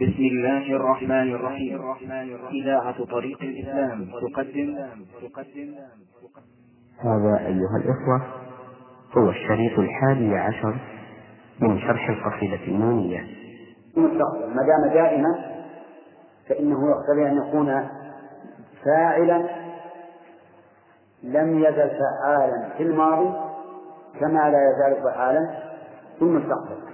بسم الله الرحمن الرحيم. إذاعة طريق الإسلام تقدم. تقدم هذا أيها الإخوة هو الشريط الحادي عشر من شرح القصيدة النونية. المستقبل ما دام دائما فإنه يقتضي أن يكون فاعلا لم يزل فعالا في الماضي كما لا يزال فعالا في المستقبل.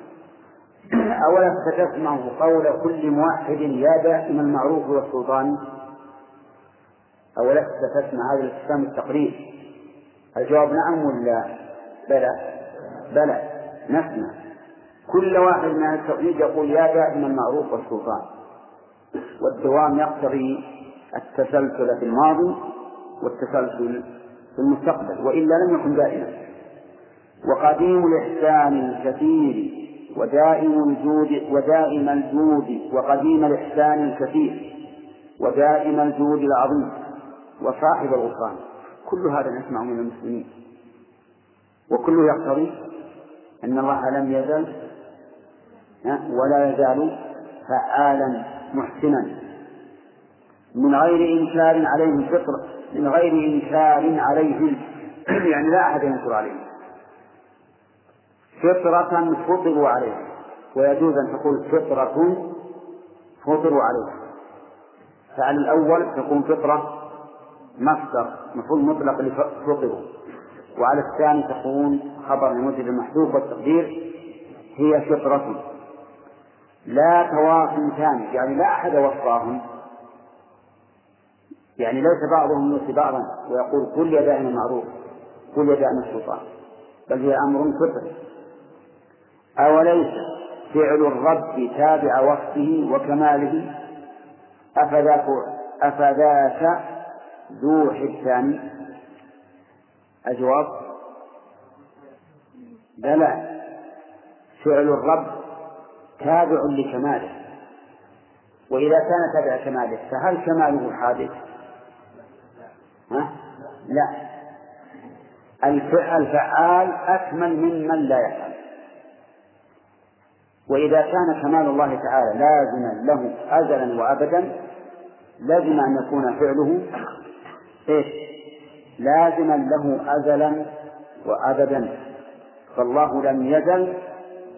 أولا ستسمع قول كل موحد يا دائم المعروف والسلطان. أولا ستسمع هذا الاستفهام التقرير الجواب نعم ولا بلى. بلى. نسمع. كل واحد من التوحيد يقول يا دائم المعروف والسلطان. والدوام يقتضي التسلسل في الماضي والتسلسل في المستقبل وإلا لم يكن دائما. وقديم الإحسان الكثير ودائم الجود ودائم الجود وقديم الإحسان الكثير. ودائم الجود العظيم. وصاحب الغفران. كل هذا نسمع من المسلمين. وكله يقتضي أن الله لم يزل ولا يزال فعالا محسنا. من غير إنكار عليهم فطر من غير إنكار عليهم يعني لا أحد ينكر عليهم فطرة فطروا عليها. ويجوز أن تقول فطرة فطروا عليها. فعلى الأول تكون فطرة مصدر مفعول مطلق لفطروا. وعلى الثاني تكون خبر لموجب المحذوف والتقدير هي فطرة. لا تواصل ثاني يعني لا أحد وصاهم يعني ليس بعضهم يوصي بعضا ويقول كل يدائنا معروف كل يدائنا السلطان بل هي أمر فطري. أوليس فعل الرب تابع وصفه وكماله؟ أفذاك أفذاك ذو حسان. الجواب؟ بلى. فعل الرب تابع لكماله. وإذا كان تابع كماله فهل كماله حادث؟ ها؟ لا. الفعال أكمل ممن لا يفعل. وإذا كان كمال الله تعالى لازما له أزلا وأبدا لازم أن يكون فعله إيش؟ لازما له أزلا وأبدا. فالله لم يزل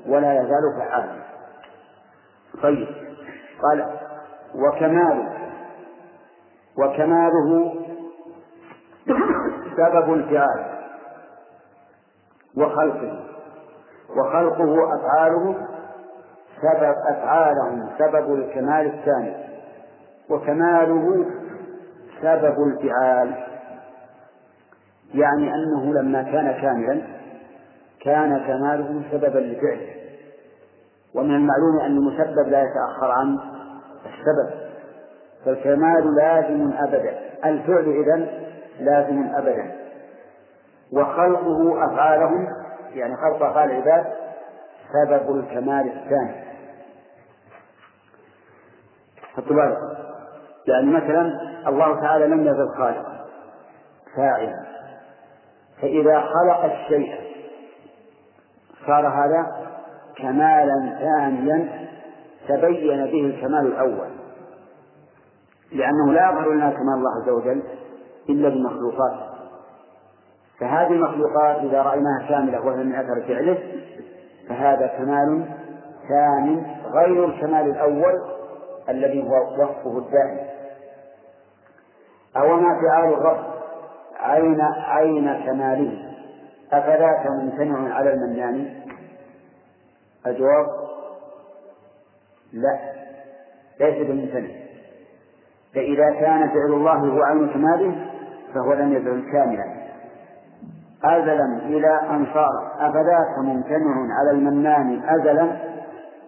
ولا يزال فعالا. طيب. قال وكماله. وكماله سبب الفعال وخلقه. وخلقه أفعاله سبب أفعالهم سبب الكمال الثاني. وكماله سبب الفعال. يعني أنه لما كان كاملا كان كماله سببا لفعله. ومن المعلوم أن المسبب لا يتأخر عن السبب. فالكمال لازم أبدا. الفعل إذن لازم أبدا. وخلقه أفعالهم يعني خلق أفعال العباد سبب الكمال الثاني. بالك. يعني مثلا الله تعالى لم يزل خالقا فاعلا فإذا خلق الشيء صار هذا كمالا ثانيا تبين به الكمال الأول. لأنه لا يظهر لنا كمال الله عز وجل إلا بمخلوقات فهذه المخلوقات إذا رأيناها كاملة وهي من أثر فعله فهذا كمال ثان غير الكمال الأول الذي هو وصفه الدائم. أو ما فعال الرب عين عين كماله؟ أفذاك ممتنع على المنان؟ الجواب لا ليس بممتنع. فإذا كان فعل الله هو عين كماله فهو لم يزل كاملا. أزلا إلى أن صار أفذاك ممتنع على المنان أزلا؟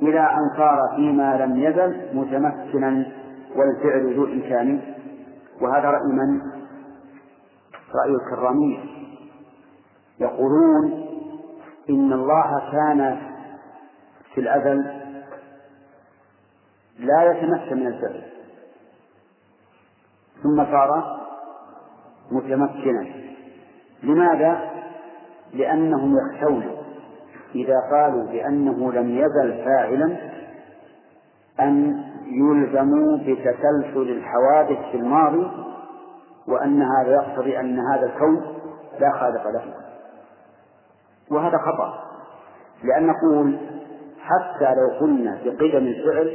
إلى أن صار فيما لم يزل متمكنا والفعل ذو إمكان. وهذا رأي من؟ رأي الكرامية. يقولون إن الله كان في الأزل لا يتمكن من الفعل. ثم صار متمكنا. لماذا؟ لأنهم يخشون إذا قالوا بأنه لم يزل فاعلا أن يلزموا بتسلسل الحوادث في الماضي وأن هذا يقتضي أن هذا الكون لا خالق له. وهذا خطأ. لأن نقول حتى لو قلنا بقدم الفعل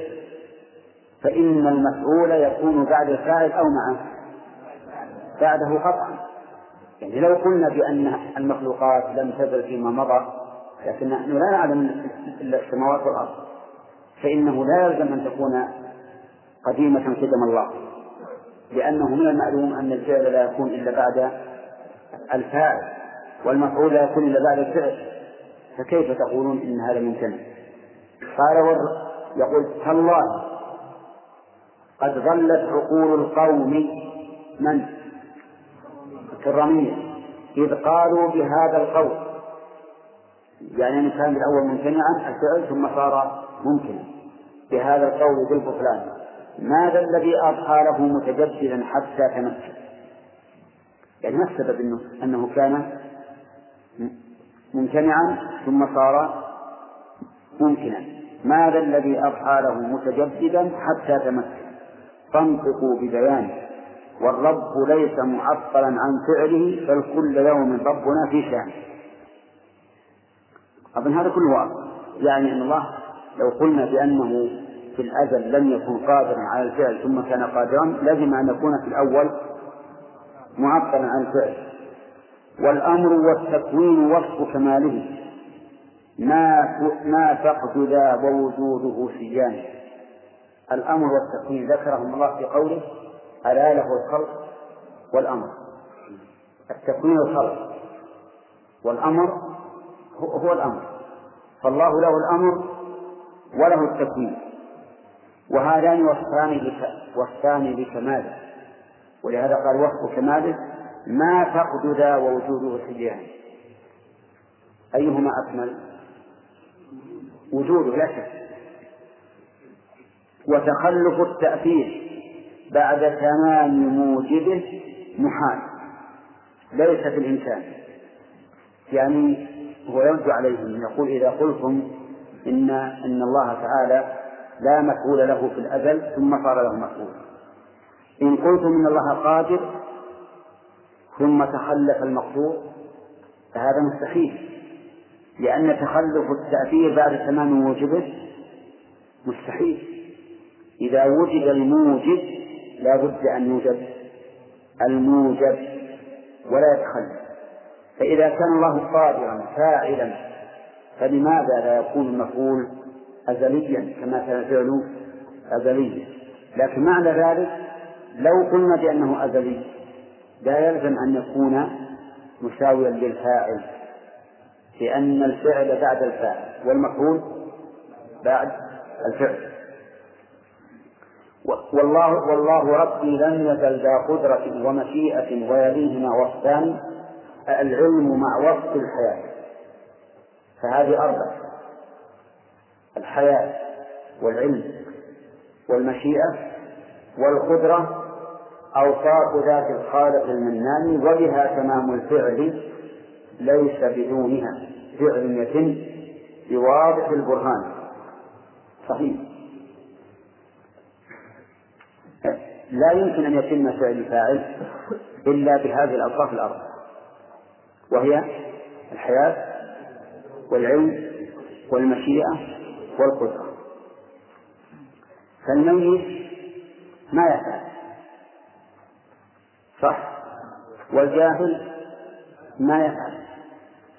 فإن المفعول يكون بعد الفاعل أو معه. بعده قطعا يعني لو قلنا بأن المخلوقات لم تزل فيما مضى لكن نحن لا نعلم إلا السماوات والأرض. فإنه لا يلزم أن تكون قديمة قدم الله. لأنه من المعلوم أن الفعل لا يكون إلا بعد الفاعل والمفعول لا يكون إلا بعد الفعل. فكيف تقولون إن هذا ممتنع قال يقول تالله قد ظلت عقول القوم. من؟ الكرامية. إذ قالوا بهذا القول. يعني أن كان الأول ممتنعا الفعل ثم صار ممكنا. بهذا القول بالبطلان. ماذا الذي له متجددا حتى تمكن؟ يعني ما السبب أنه, أنه كان ممتنعا ثم صار ممكنا؟ ماذا الذي له متجددا حتى تمكن؟ فانطقوا ببيانه. والرب ليس معطلا عن فعله بل كل يوم ربنا في شأن أظن هذا كله واضح يعني أن الله لو قلنا بأنه في الأزل لم يكن قادرا على الفعل ثم كان قادرا لازم أن يكون في الأول معطلا عن الفعل. والأمر والتكوين وصف كماله. ما ما فقد ذا ووجوده سيان الأمر والتكوين. ذكرهم الله في قوله ألا له الخلق والأمر. التكوين الخلق. والأمر هو الأمر. فالله له الأمر وله التكوين. وهذان وصفان وصفان بكماله ولهذا قال وصف كماله ما فقد ذا ووجوده سيان أيهما أكمل؟ وجوده لا شك. وتخلف التأثير بعد تمام موجبه محال. ليس في الإمكان يعني هو يرد عليهم يقول إذا قلتم إن إن الله تعالى لا مفعول له في الأزل ثم صار له مفعول. إن قلتم إن الله قادر ثم تخلف المقدور فهذا مستحيل لأن تخلف التأثير بعد تمام موجبه مستحيل. إذا وجد الموجب لا بد أن يوجد الموجب ولا يتخلف. فإذا كان الله قادرا فاعلا فلماذا لا يكون المفعول أزليا كما كان الفعل أزليا؟ لكن معنى ذلك لو قلنا بأنه أزلي لا يلزم أن يكون مساويا للفاعل لأن الفعل بعد الفاعل والمفعول بعد الفعل. والله والله ربي لم يزل ذا قدرة ومشيئة ويليهما وصفان العلم مع وصف الحياة. فهذه أربع. الحياة والعلم والمشيئة والقدرة أوصاف ذات الخالق المنان وبها تمام الفعل ليس بدونها. فعل يتم بواضح البرهان. صحيح. لا يمكن أن يتم فعل الفاعل إلا بهذه الأوصاف الأربعة وهي الحياة والعلم والمشيئة والقدرة. فالميت ما يفعل. صح. والجاهل ما يفعل.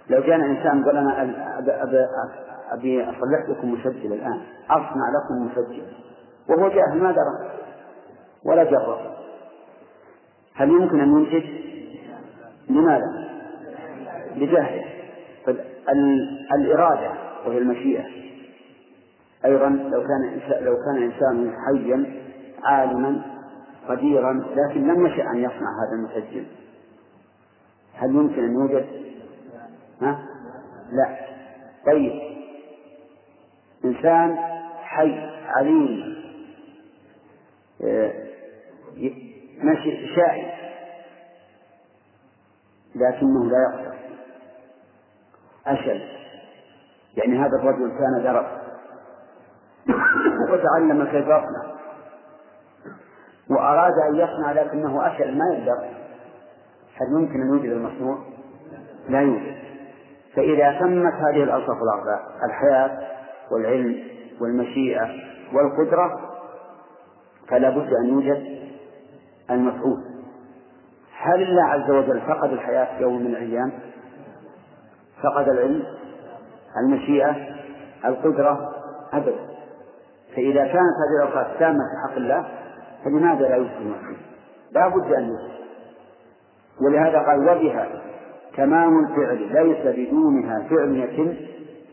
لو جاءنا إنسان قال أنا أبي, أصلح لكم مسجل الآن. أصنع لكم مسجل. وهو جاهل ما درى ولا جرب هل يمكن أن ينتج؟ لماذا؟ لجهله. الإرادة وهي المشيئة. أيضا لو كان لو كان إنسان حيا عالما قديرا لكن لم يشأ أن يصنع هذا المسجل. هل يمكن أن يوجد؟ ها؟ لا. طيب. إنسان حي عليم آه، ماشي شاعر لكنه لا يقدر. أشل يعني هذا الرجل كان درس. وتعلم كيف يصنع. وأراد أن يصنع لكنه أشل ما يقدر. هل يمكن أن يوجد المصنوع؟ لا يوجد. فإذا تمت هذه الأوصاف الأربعة الحياة والعلم والمشيئة والقدرة فلا بد أن يوجد المفعول. هل الله عز وجل فقد الحياة في يوم من الأيام؟ فقد العلم المشيئة القدرة أبدا فإذا كانت هذه الأوصاف تامة في حق الله فلماذا لا المفعول؟ لا بد أن يوجد ولهذا قال وبها تمام الفعل ليس بدونها فعل يتم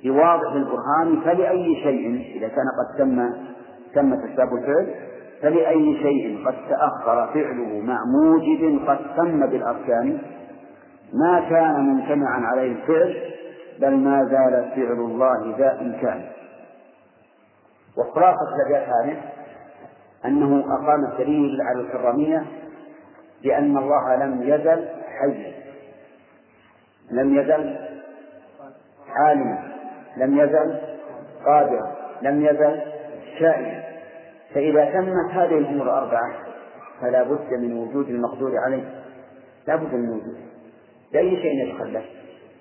بواضح البرهان فلأي شيء إذا كان قد تم تم تسباب الفعل فلأي شيء قد تأخر فعله مع موجب قد تم بالأركان ما كان ممتنعا عليه الفعل بل ما زال فعل الله ذا إمكان. وخلاصة الأبيات هذه أنه أقام الدليل على الكرامية بأن الله لم يزل حيا. لم يزل عالما. لم يزل قادرا. لم يزل شائعا. فإذا تمت هذه الأمور الأربعة فلا بد من وجود المقدور عليه. لا بد من وجوده بأي شيء يتخلف.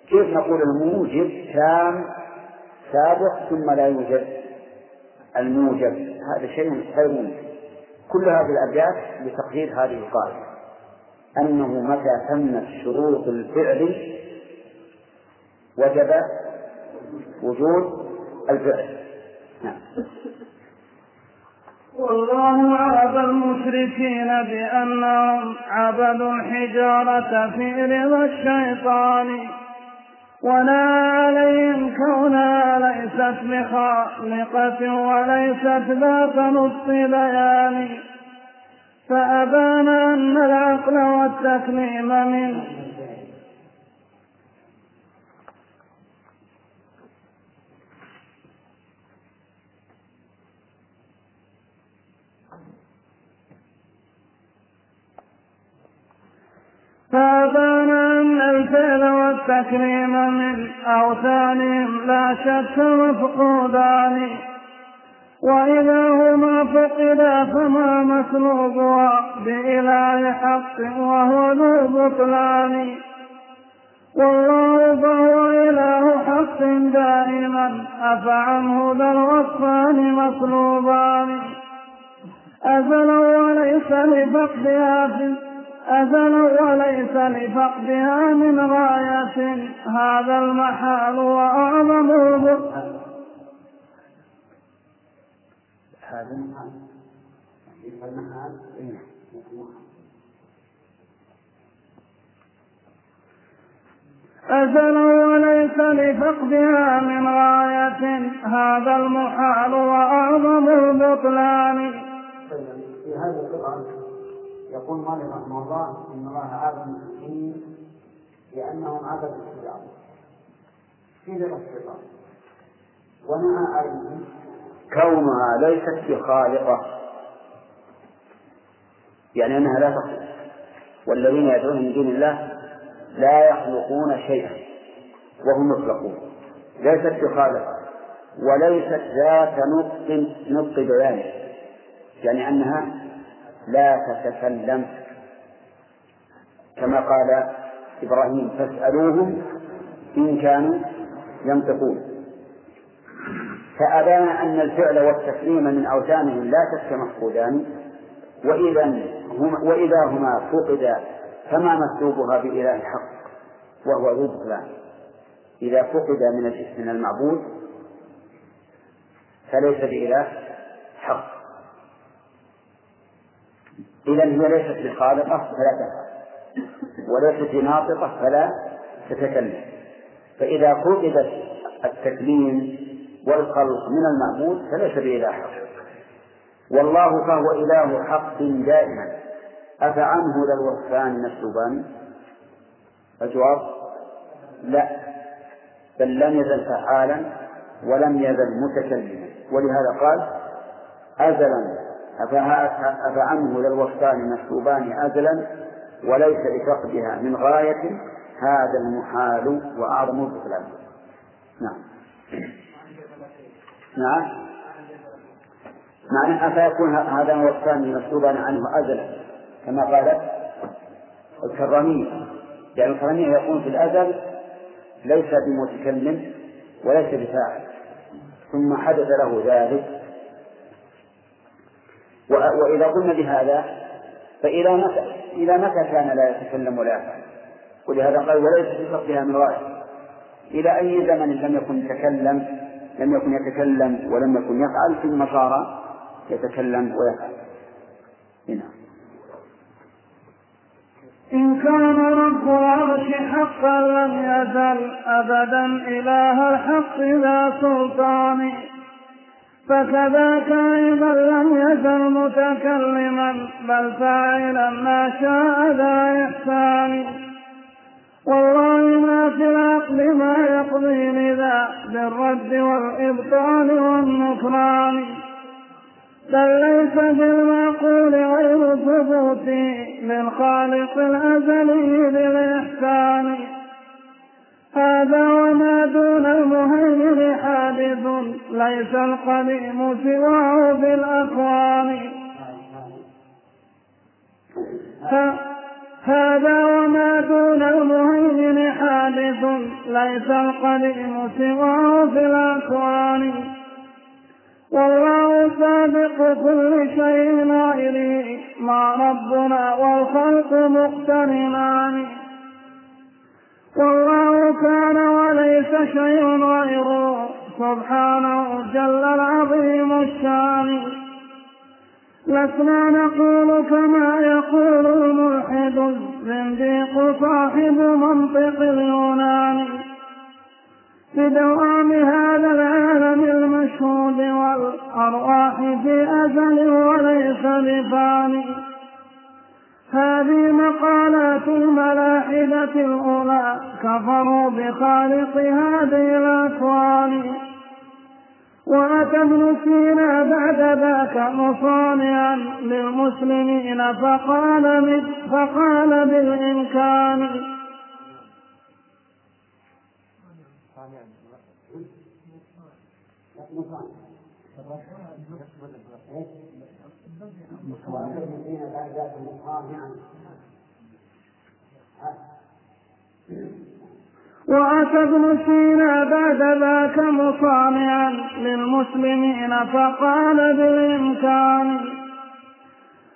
كيف نقول الموجب؟ تام سابق ثم لا يوجد. الموجب. هذا شيء غير ممكن كل هذه الأبيات لتقدير هذه القاعدة. أنه متى تمت شروط الفعل وجب وجود الفعل. نعم. والله عاب المشركين بأنهم عبدوا الحجارة في رضا الشيطان. ولا عليهم كونها ليست بخالقة وليست ذات نصف بيان. فأبان أن العقل والتكليم من فأبان أن الفعل والتكريم من أوثانهم لا شك مفقودان. وإذا هما فقدا فما مسلوبها بإله حق وهو ذو بطلان. والله فهو إله حق دائما أفعنه ذا الوصفان مطلوبان. أزلا وليس لفقدها في أزلا وليس لفقدها من غاية هذا المحال وأعظم هذا المحال. أزل وليس لفقدها من غاية هذا المحال وأعظم البطلان. في هذه القطعة يقول مالك رحمه الله إن الله عابد المسلمين لأنهم عبدوا الشيطان في ذكر الشيطان ونهى عليهم كونها ليست بخالقة يعني أنها لا تخلق. والذين يدعون من دون الله لا يخلقون شيئا وهم يخلقون ليست بخالقة وليست ذات نطق نطق بيان يعني أنها لا تتكلم. كما قال إبراهيم فاسألوهم إن كانوا ينطقون. فأبان أن الفعل والتسليم من أوثانهم لا شك مفقودان. وإذا هما وإذا هما فقدا فما مسلوبها بإله الحق؟ وهو ذو بطلان إذا فقد من من المعبود فليس بإله حق. إذا هي ليست بخالقة فلا تفعل وليست بناطقة فلا تتكلم. فإذا فقدت التكليم والخلق من المعبود فليس بإله حق والله فهو إله حق دائما. أفعنه ذا الوصفان مسلوبان الجواب لا. بل لم يزل فعالا ولم يزل متكلما. ولهذا قال أزلا أفعنه ذا الوصفان مسلوبان أزلا وليس لفقدها من غاية هذا المحال وأعظم البطلان نعم. نعم. معنى أفيكون هذا الثاني مسلوبا عنه أزلا كما قال الكرامية يعني الكرامية يقول في الأزل ليس بمتكلم وليس بفاعل ثم حدث له ذلك وإذا قلنا بهذا فإلى متى إلى متى كان لا يتكلم ولا يفعل ولهذا قال وليس في فقدها من غاية إلى أي زمن لم يكن يتكلم لم يكن يتكلم ولم يكن يفعل ثم صار يتكلم ويفعل. هنا. إن كان رب العرش حقا لم يزل أبدا إله الحق ذا سلطان فكذاك أيضا لم يزل متكلما بل فاعلا ما شاء ذا إحسان. والله ما في العقل ما يقضي لذا بالرد والإبطال والنكران. بل ليس بالمعقول غير ثبوت للخالق الأزلي بالإحسان. هذا وما دون المهيمن حادث ليس القديم سواه في الأكوان هذا وما دون المهيمن حادث ليس القديم سواه في الأكوان والله سابق كل شيء غيره مع ربنا والخلق مقترنان. والله كان وليس شيء غيره سبحانه جل العظيم الشان. لسنا نقول كما يقول الملحد الزنديق صاحب منطق اليونان. بدوام هذا العالم المشهود والأرواح في أزل وليس بفاني. هذه مقالات الملاحدة الأولى. كفروا بخالق هذه الأكوان. وأتى ابن سينا بعد ذاك مصانعا للمسلمين فقال فقال بالإمكان. وأتى ابن سينا بعد ذاك مصانعا للمسلمين فقال بالإمكان.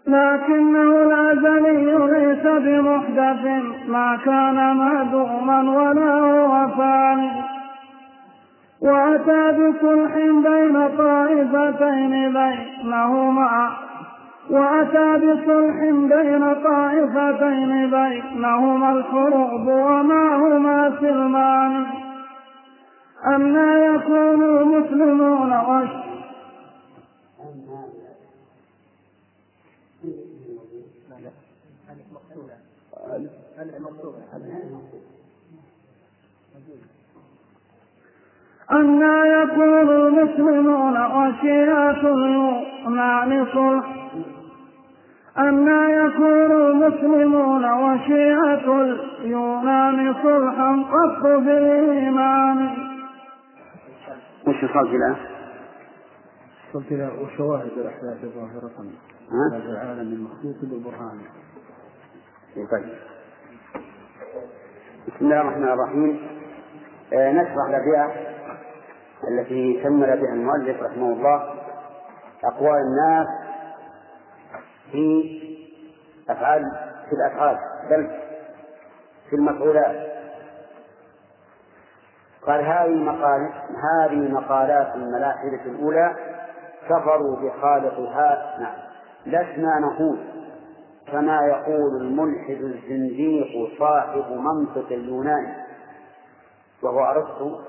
لكنه الأزلي ليس بمحدث ما كان معدوما ولا هو فاني وأتى بصلح بين طائفتين بينهما. وأتى بصلح بين طائفتين بينهما الحروب وما هما سلمان أما يكون المسلمون وش أنا يكون المسلمون وشيعة اليونان صلح. أنا يكون المسلمون وشيعة اليونان صلحا قط بالإيمان. وش وصلت الآن؟ وصلت إلى وشواهد الأحداث الظاهرة. هذا العالم المخلوق بالبرهان. طيب. بسم الله الرحمن الرحيم. آه نشرح الأبيات التي كمل بها المؤلف رحمه الله أقوال الناس في أفعال في الأفعال بل في المفعولات. قال هذه مقال هذه مقالات الملاحدة الأولى كفروا بخالقها. نعم. لسنا نقول كما يقول الملحد الزنديق صاحب منطق اليونان وهو أرسطو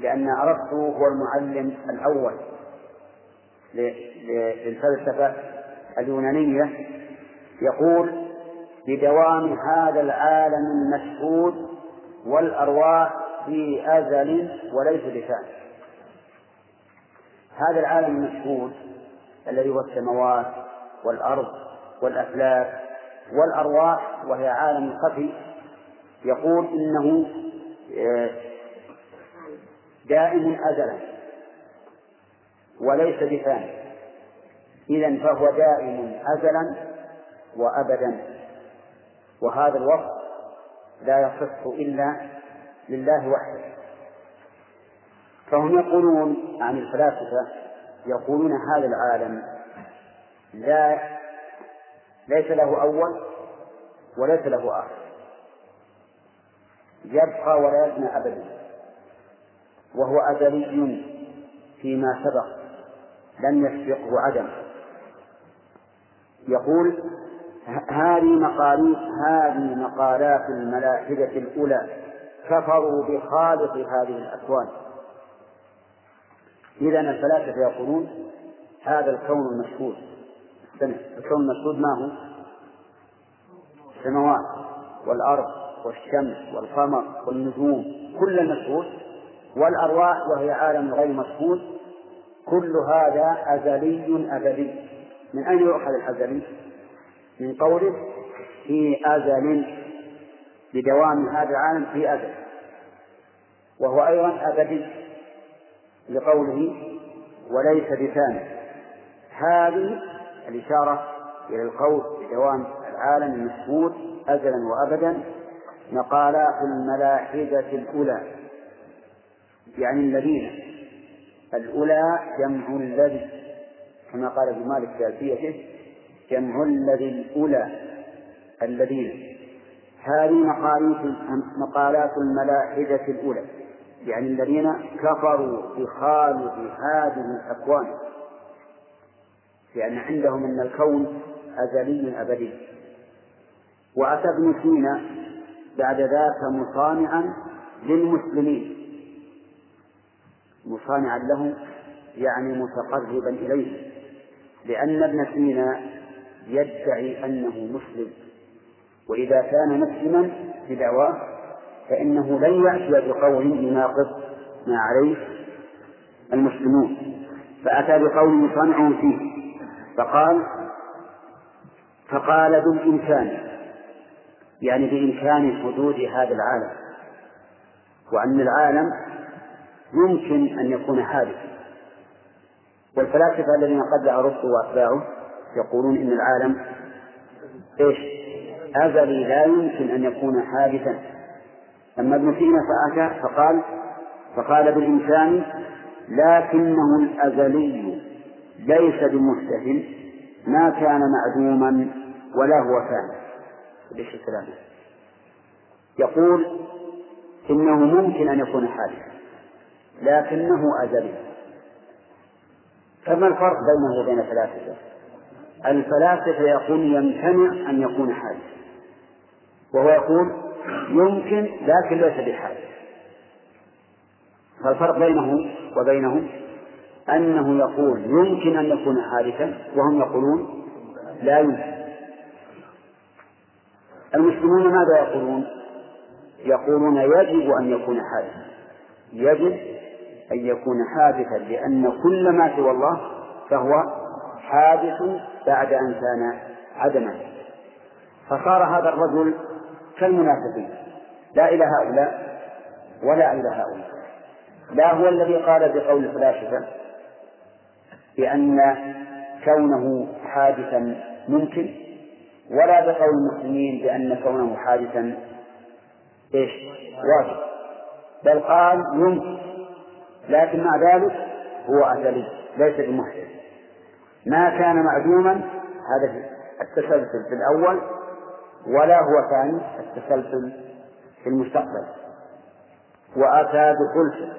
لأن أرسطو هو المعلم الأول للفلسفة اليونانية. يقول بدوام هذا العالم المشهود والأرواح في أزل وليس بفعل هذا العالم المشهود الذي هو السماوات والأرض والأفلاك والأرواح وهي عالم خفي يقول إنه دائم أزلا وليس بفاني إذا فهو دائم أزلا وأبدا. وهذا الوصف لا يصح إلا لله وحده. فهم يقولون عن الفلاسفة يقولون هذا العالم لا ليس له أول وليس له آخر. يبقى ولا يفنى أبدا. وهو أزلي فيما سبق لم يسبقه عدم. يقول هذه مقالات هذه مقالات الملاحدة الأولى كفروا بخالق هذه الأكوان. إذا الفلاسفة يقولون هذا الكون المشهود. الكون المشهود ما هو؟ السماوات والأرض والشمس والقمر والنجوم كل المشهود والأرواح وهي عالم غير مشهود كل هذا أزلي أبدي من أين يؤخذ الأزلي؟ من قوله في أزل بدوام هذا العالم في أزل. وهو أيضا أبدي لقوله وليس بثاني. هذه الإشارة إلى القول بدوام العالم المشهود أزلا وأبدا مقالات الملاحدة الأولى. يعني الذين الأولى جمع الذي كما قال ابن مالك في ألفيته جمع الذي الأولى الذين هذه مقالات الملاحدة الأولى. يعني الذين كفروا بخالق هذه الأكوان. لأن عندهم أن الكون أزلي أبدي. وأتى ابن سينا بعد ذاك مصانعا للمسلمين. مصانعا لهم يعني متقربا إليه. لأن ابن سينا يدعي أنه مسلم وإذا كان مسلما بدعواه فإنه لن يأتي بقول يناقض ما عليه المسلمون. فأتى بقول صنعوا فيه فقال فقال بالإمكان يعني بإمكان حدود هذا العالم وأن العالم يمكن أن يكون حادثا. والفلاسفة الذين قبل أرسطو وأتباعه يقولون إن العالم إيش؟ أزلي لا يمكن أن يكون حادثا. أما ابن سينا فأتى فقال فقال بالإنسان لكنه الأزلي ليس بمستهل ما كان معدوما ولا هو كان ليش يقول إنه ممكن أن يكون حادثا. لكنه أزلي فما الفرق بينه وبين الفلاسفة؟ الفلاسفة يقول يمتنع أن يكون حادثا وهو يقول يمكن لكن ليس بحادث. فالفرق بينه وبينهم أنه يقول يمكن أن يكون حادثا وهم يقولون لا يمكن. المسلمون ماذا يقولون؟ يقولون يجب أن يكون حادثا. يجب أن يكون حادثا لأن كل ما سوى الله فهو حادث بعد أن كان عدما. فصار هذا الرجل كالمنافقين. لا إلى هؤلاء ولا إلى هؤلاء. لا هو الذي قال بقول الفلاسفة بأن كونه حادثا ممكن ولا بقول المسلمين بأن كونه حادثا إيش؟ واجب. بل قال يمكن لكن مع ذلك هو أزلي ليس بمحدث ما كان معدوما هذا التسلسل في الأول ولا هو ثاني التسلسل في المستقبل. وأتى بخلف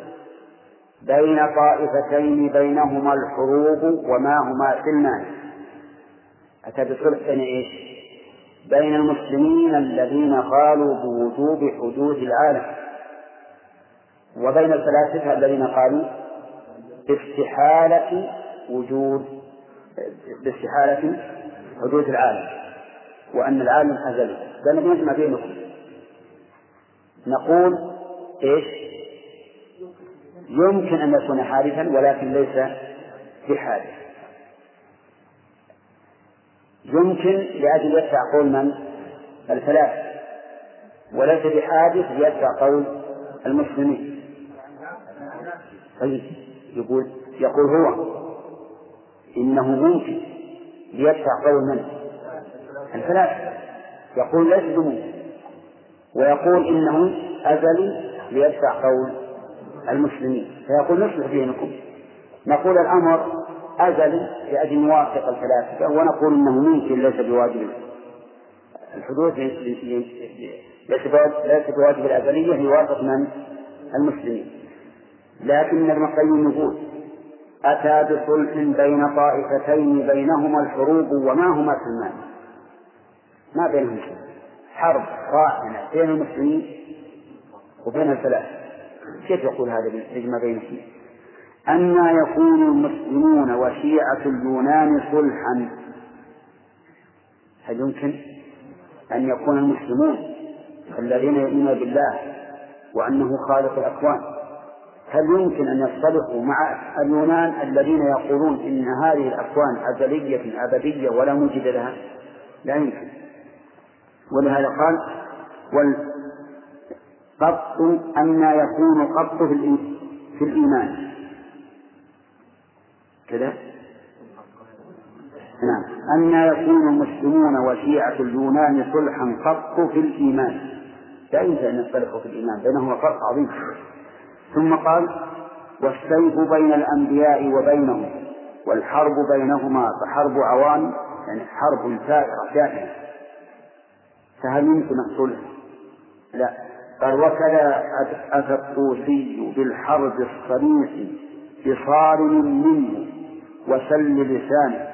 بين طائفتين بينهما الحروب وما هما سلمان أتى بصلح بين إيش؟ بين المسلمين الذين قالوا بوجوب حدود العالم. وبين الفلاسفة الذين قالوا باستحالة وجود باستحالة حدود العالم وأن العالم أزلي بل نجمع بينكم نقول إيش؟ يمكن أن يكون حادثا ولكن ليس بحادث يمكن لأجل يدفع قول من؟ الفلاسفة. وليس بحادث ليدفع قول المسلمين. طيب يقول يقول هو إنه ممكن ليدفع قول من؟ الفلاسفة يقول ليس بموت ويقول إنه أزلي ليدفع قول المسلمين. فيقول نصلح بينكم نقول الأمر أزلي لأجل نوافق الفلاسفة ونقول إنه ممكن ليس بواجب الحدوث ليس بواجب الأزلية ليوافق من؟ المسلمين. لكن ابن القيم يقول أتى بصلح بين طائفتين بينهما الحروب وما هما سلمان ما بينهم حرب راحنة بين المسلمين وبين الفلاسفة كيف يقول هذا يجمع بينهم أن يكون المسلمون وشيعة اليونان صلحا. هل يمكن أن يكون المسلمون الذين يؤمنون بالله وأنه خالق الأكوان؟ هل يمكن أن يصطلحوا مع اليونان الذين يقولون إن هذه الأكوان أزلية أبدية ولا موجد لها؟ لا يمكن. ولهذا قال والقط أن يكون قط في الإيمان. كذا؟ نعم. أن يكون المسلمون وشيعة اليونان صلحا قط في الإيمان. لا يمكن أن يختلفوا في الإيمان بينهما فرق عظيم. ثم قال والسيف بين الأنبياء وبينهم والحرب بينهما فحرب عوان يعني حرب ثائرة دائمة فهل يمكن الصلح؟ لا قال وكذا أتى الطوسي بالحرب الصريح بصارم منه وسل لسانه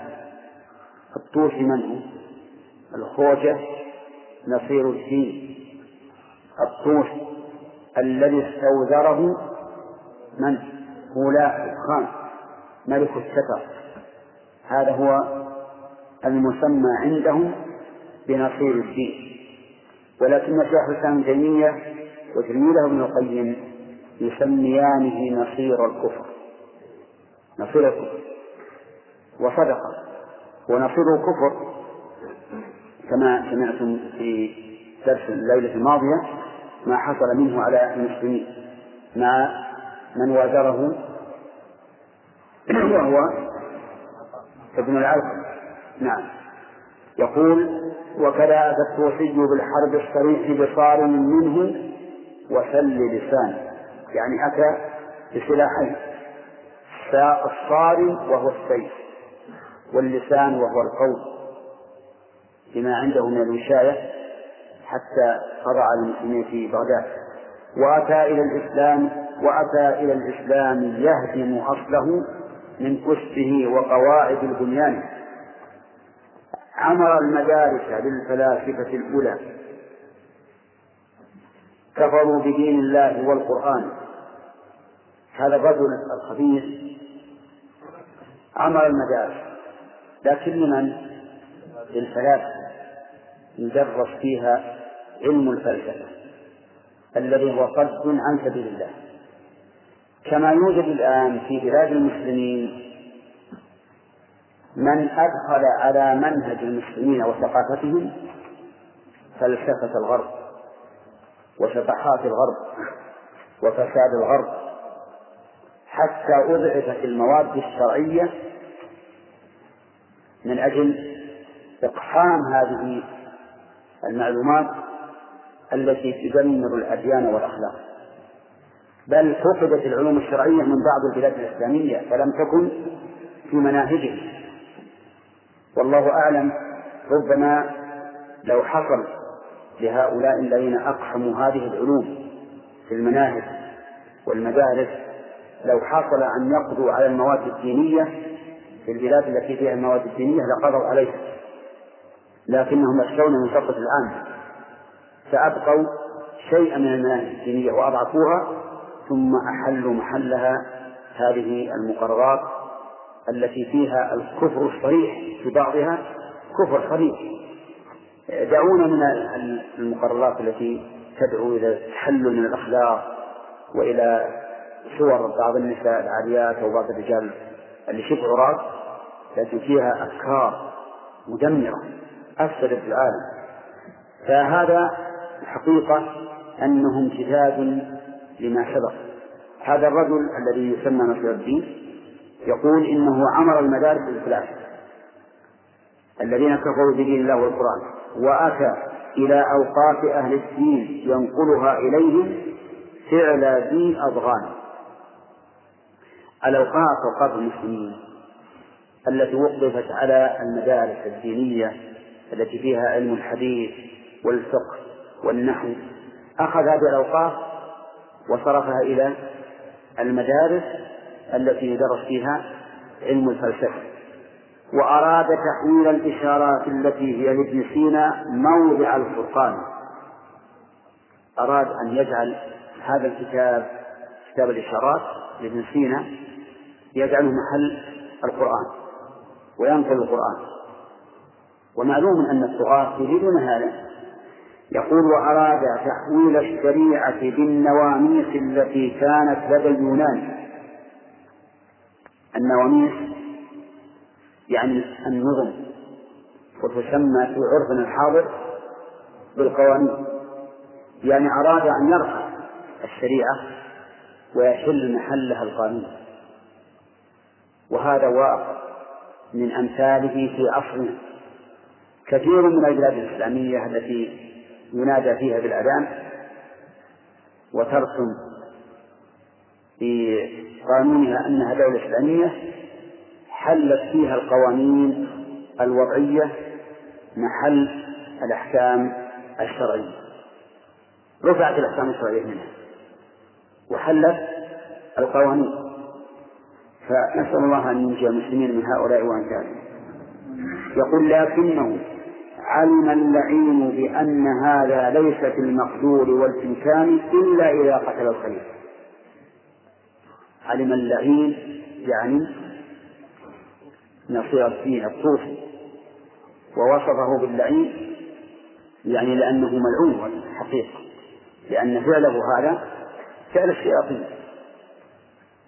الطوسي من هو؟ الخوجة نصير الدين الطوس الذي استوزره من؟ هولاء خان ملك الستر هذا هو المسمى عندهم بنصير الدين. ولكن شيخ الإسلام تيمية وتلميذه ابن القيم يسميانه نصير الكفر. نصير الكفر. وصدق. ونصير الكفر كما سمعتم في درس الليلة الماضية ما حصل منه على المسلمين مع من وازره وهو ابن العلقم نعم. يقول وكذا الطوسي بالحرب الصريح بصارم منه وسل لسان. يعني أتى بسلاحين. الصارم وهو السيف واللسان وهو القول. بما عنده من الوشاية حتى على المسلمين في بغداد. وأتى إلى الإسلام وأتى إلى الإسلام يهدم أصله من كسبه وقواعد البنيان. عمر المدارس للفلاسفة الأولى. كفروا بدين الله والقرآن. هذا الرجل الخبيث. عمر المدارس. لكن لمن؟ للفلاسفة يدرس فيها علم الفلسفة. الذي هو صد عن سبيل الله. كما يوجد الآن في بلاد المسلمين من أدخل على منهج المسلمين وثقافتهم فلسفة الغرب وشطحات الغرب وفساد الغرب حتى أضعفت المواد الشرعية من أجل إقحام هذه المعلومات التي تدمر الأديان والأخلاق. بل فقدت العلوم الشرعية من بعض البلاد الإسلامية فلم تكن في مناهجهم. والله أعلم ربما لو حصل لهؤلاء الذين أقحموا هذه العلوم في المناهج والمدارس لو حصل أن يقضوا على المواد الدينية في البلاد التي فيها المواد الدينية لقضوا عليها. لكنهم يخشون من فرقة الآن. فأبقوا شيئا من المناهج الدينية وأضعفوها ثم أحلوا محلها هذه المقررات التي فيها الكفر الصريح في بعضها كفر صريح. دعونا من المقررات التي تدعو إلى التحلل من الأخلاق وإلى صور بعض النساء العاريات بعض الرجال اللي شبه عراة لكن فيها أفكار مدمرة أفسدت العالم. فهذا الحقيقة أنه امتداد لما سبق. هذا الرجل الذي يسمى نصر الدين يقول إنه عمر المدارس بالفلاسفة الذين كفروا بدين الله والقرآن. وأتى إلى أوقاف أهل الدين ينقلها إليهم فعل ذي أضغان. الأوقاف أوقاف المسلمين التي وقفت على المدارس الدينية التي فيها علم الحديث والفقه والنحو. أخذ هذه الأوقاف وصرفها إلى المدارس التي يدرس فيها علم الفلسفة. وأراد تحويل الإشارات التي هي لابن سينا موضع الفرقان. أراد أن يجعل هذا الكتاب كتاب الإشارات لابن سينا يجعله محل القرآن وينقل القرآن. ومعلوم أن الطغاة يريدون هذا. يقول وأراد تحويل الشريعة بالنواميس التي كانت لدى اليونان. النواميس يعني النظم وتسمى في عرفنا الحاضر بالقوانين. يعني أراد أن يرفع الشريعة ويحل محلها القانون. وهذا واقع من أمثاله في عصرنا كثير من البلاد الإسلامية التي ينادى فيها بالأذان وترسم في قانونها أنها دولة إسلامية حلت فيها القوانين الوضعية محل الأحكام الشرعية. رفعت الأحكام الشرعية منها وحلت القوانين. فنسأل الله أن ينجي المسلمين من هؤلاء وأمثالهم يقول لكنه علم اللعين بأن هذا ليس في المقدور والإمكان إلا إذا قتل الخليفة علم اللعين يعني نصير الدين الصوفي ووصفه باللعين يعني لأنه ملعون حقيقة لأن فعله هذا فعل الشياطين.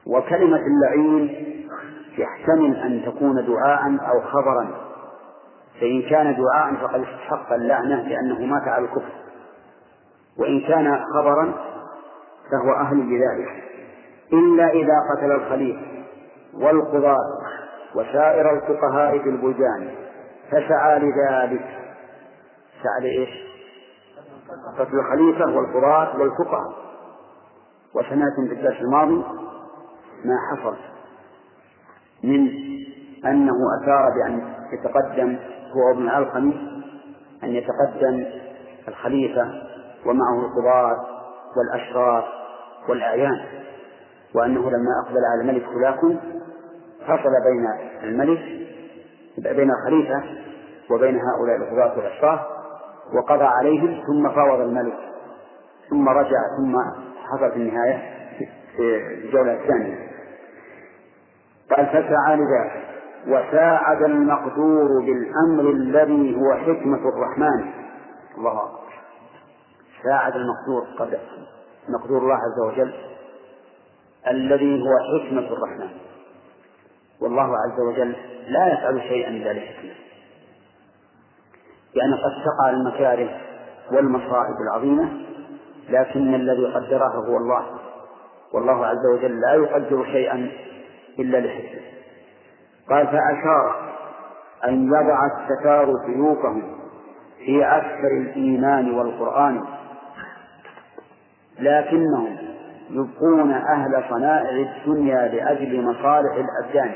وكلمة اللعين يحتمل أن تكون دعاء أو خبرا. فإن كان دعاء فقد استحق اللعنة لأنه مات على الكفر. وإن كان خبرا فهو أهل لذلك. إلا إذا قتل الخليفة والقضاة وسائر الفقهاء في البلدان فسعى لذلك. سعى لإيش؟ قتل الخليفة والقضاة والفقهاء. وسمعتم في الدرس الماضي ما حصل من أنه أثار بأن يتقدم هو ابن الألقمي أن يتقدم الخليفة ومعه القضاة والأشراف والأعيان وأنه لما أقبل على الملك هلاكم فصل بين الملك بين الخليفة وبين هؤلاء القضاة والأشراف وقضى عليهم ثم فاوض الملك ثم رجع ثم حصل في النهاية في الجولة الثانية. قال فسعى لذلك. وساعد المقدور بالأمر الذي هو حكمة الرحمن. الله أكبر. ساعد المقدور قد مقدور الله عز وجل الذي هو حكمة الرحمن. والله عز وجل لا يفعل شيئا إلا لحكمة. يعني قد تقع المكاره والمصائب العظيمة لكن الذي قدرها هو الله. والله عز وجل لا يقدر شيئا إلا لحكمة. قال فأشار أن يضع الستار سيوفهم في أكثر الإيمان والقرآن لكنهم يبقون أهل صنائع الدنيا لأجل مصالح الأبدان.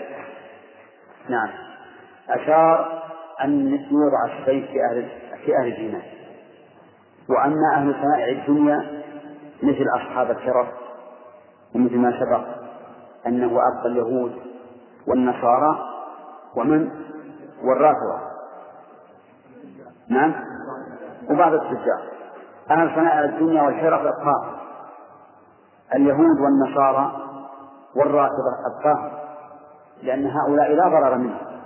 نعم. أشار أن يوضع السيف في أهل في أهل الإيمان. وأما أهل صنائع الدنيا مثل أصحاب الشرف ومثل ما سبق أنه أبقى اليهود والنصارى ومن؟ والرافضة. نعم؟ وبعض التجار. أهل صنائع الدنيا والحرف أبقاهم اليهود والنصارى والرافضة أبقاهم لأن هؤلاء لا ضرر منهم.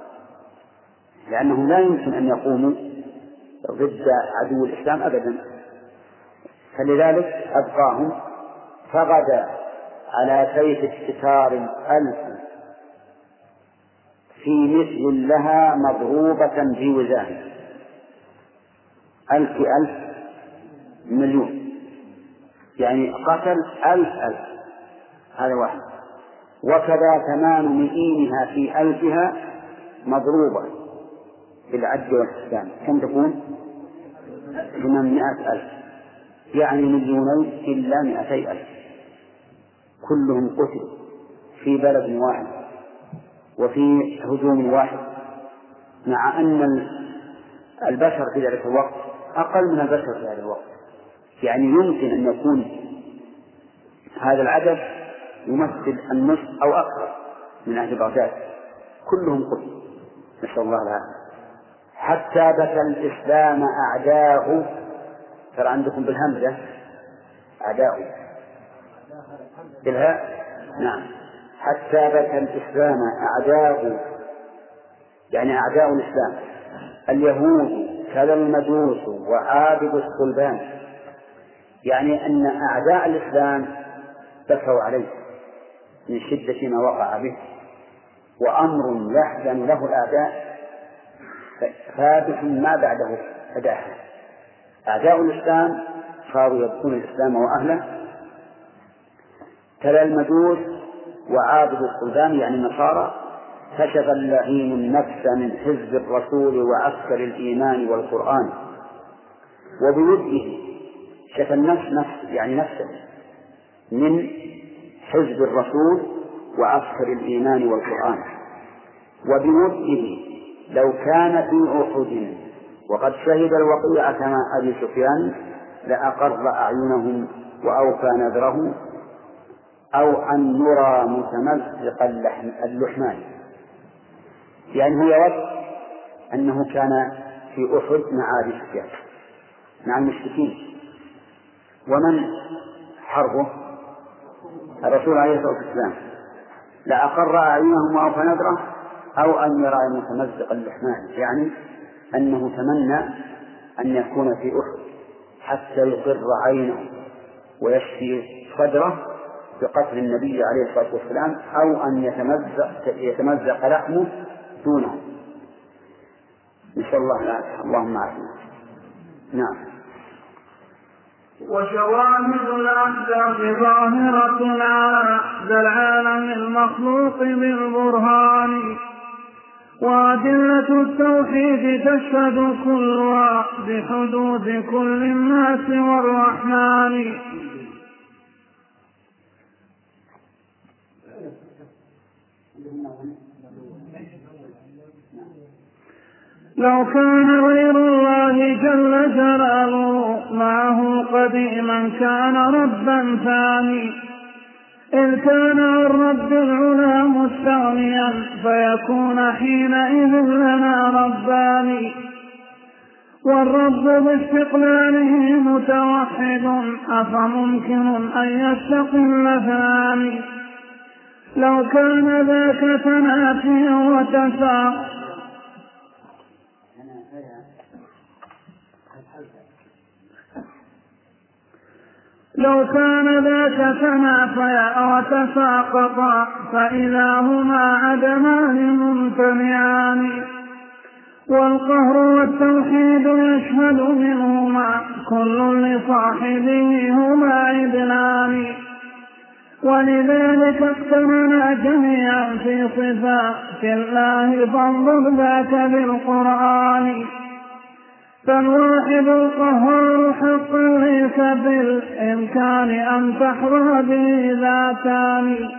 لأنهم لا يمكن أن يقوموا ضد عدو الإسلام أبدا. فلذلك أبقاهم فغدا على سيف استتار ألف في مثل لها مضروبة في وزان ألف ألف مليون. يعني قتل ألف ألف. هذا واحد. وكذا ثمان مئينها في ألفها مضروبة بالعد والحسان. كم تكون؟ ثمانمائة ألف. يعني مليونين إلا مئتي ألف. كلهم قتلوا في بلد واحد. وفي هجوم واحد. مع أن البشر في ذلك الوقت أقل من البشر في هذا الوقت. يعني يمكن أن يكون هذا العدد يمثل النصف أو أكثر من أهل بغداد. كلهم قتلوا نسأل الله العافية. حتى بكى الإسلام أعداؤه ترى عندكم بالهمزة. أعداؤه بالهاء؟ نعم. حتى بكى الإسلام أعداؤه يعني أعداء الإسلام. اليهود كذا المجوس وعابد الصلبان يعني أن أعداء الإسلام بكوا عليه من شدة ما وقع به وأمر يحزن له الأعداء ثابت ما بعده فداحة أعداء الإسلام صاروا يبكون الإسلام وأهله. تلا المجوس وعابد الصلبان يعني النصارى كشف اللعين النفس من حزب الرسول وعسكر الإيمان والقرآن. وبوجهه شفى النفس نفس يعني نفسه من حزب الرسول وعسكر الإيمان والقرآن. وبوجهه لو كان في أحد وقد شهد الوقيع كما أبي سفيان لأقر أعينهم وأوفى نذره أو أن نرى متمزق اللحمان. يعني هو يود أنه كان في أحد مع أبي مع المشركين. ومن حربه؟ الرسول عليه الصلاة والسلام. لأقر أعينهم وأوفى نذره أو أن يرى متمزق اللحمان يعني أنه تمنى أن يكون في أحد حتى يقر عينه ويشفي صدره بقتل النبي عليه الصلاة والسلام أو أن يتمزق يتمزق لحمه دونه. نسأل الله العافية اللهم عافنا نعم. وشواهد الأحداث ظاهرة على العالم المخلوق بالبرهان. وأدلة التوحيد تشهد كلها بحدود كل الناس والرحمن. لو كان غير الله جل جلاله معه قديما كان ربا ثاني. إذ كان عن رب العلا مستغنيا فيكون حينئذ لنا ربان. والرب باستقلاله متوحد أفممكن أن يستقل ثاني. لو كان ذاك تنافيا وتساق لو كان ذاك تنافيا وتساقطا فإذا هما عدمان ممتنعان. والقهر والتوحيد يشهد منهما كل لصاحبه هما عدلان ولذلك اقترنا جميعا في صفات الله فانظر ذاك بالقرآن. فالواحد القهار حقا ليس بالإمكان أن تحظى به ذاتان.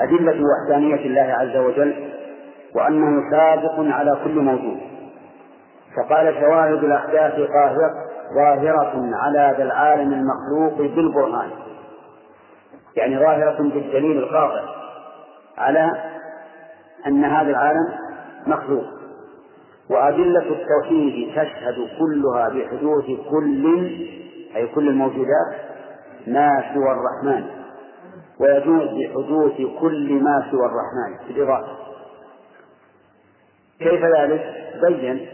أدلة وحدانية الله عز وجل وأنه سابق على كل موجود فقال شواهد الأحداث قاهرة ظاهرة على ذا العالم المخلوق بالبرهان. يعني ظاهرة بالدليل القاطع على أن هذا العالم مخلوق. وأدلة التوحيد تشهد كلها بحدوث كل أي كل الموجودات ما سوى الرحمن. ويجوز بحدوث كل ما سوى الرحمن في الإضافة. كيف ذلك؟ بين.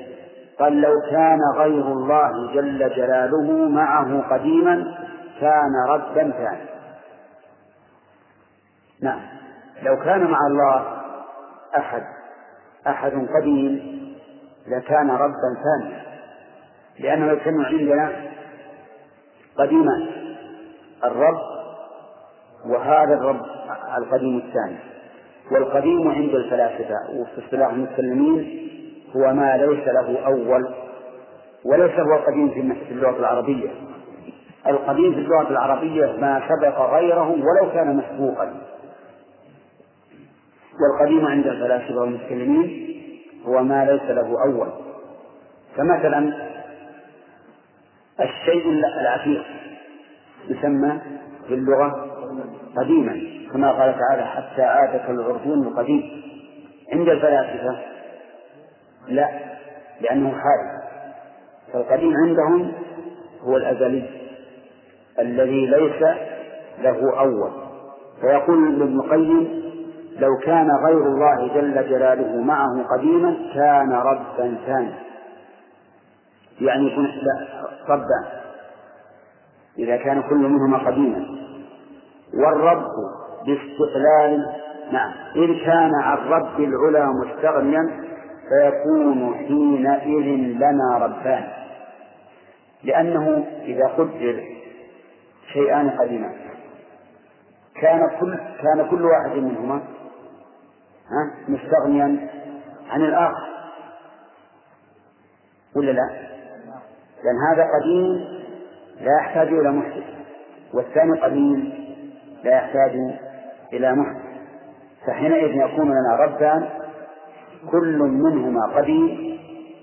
قال لو كان غير الله جل جلاله معه قديما كان ردا ثاني نعم. لو كان مع الله أحد أحد قديم لكان ربا ثانيا لأنه يجتمع عندنا قديما الرب وهذا الرب القديم الثاني. والقديم عند الفلاسفة وفي اصطلاح المتكلمين هو ما ليس له أول وليس هو القديم في اللغة العربية. القديم في اللغة العربية ما سبق غيره ولو كان مسبوقا. والقديم عند الفلاسفة والمتكلمين هو ما ليس له أول. فمثلا الشيء العتيق يسمى في اللغة قديما كما قال تعالى حتى عاد كالعرجون القديم. عند الفلاسفة لا لأنه حادث فالقديم عندهم هو الأزلي الذي ليس له أول. فيقول ابن القيم لو كان غير الله جل جلاله معه قديما كان ربا ثانيا. يعني يكون ربا. إذا كان كل منهما قديما. والرب باستقلال نعم. إذ كان عن رب العلا مستغنيا فيكون حينئذ لنا ربان. لأنه إذا قدر شيئان قديمان كان كل كان كل واحد منهما مستغنيا عن الآخر. ولا لا؟ لأن هذا قديم لا يحتاج إلى محدث والثاني قديم لا يحتاج إلى محدث فحينئذ يكون لنا ربان كل منهما قديم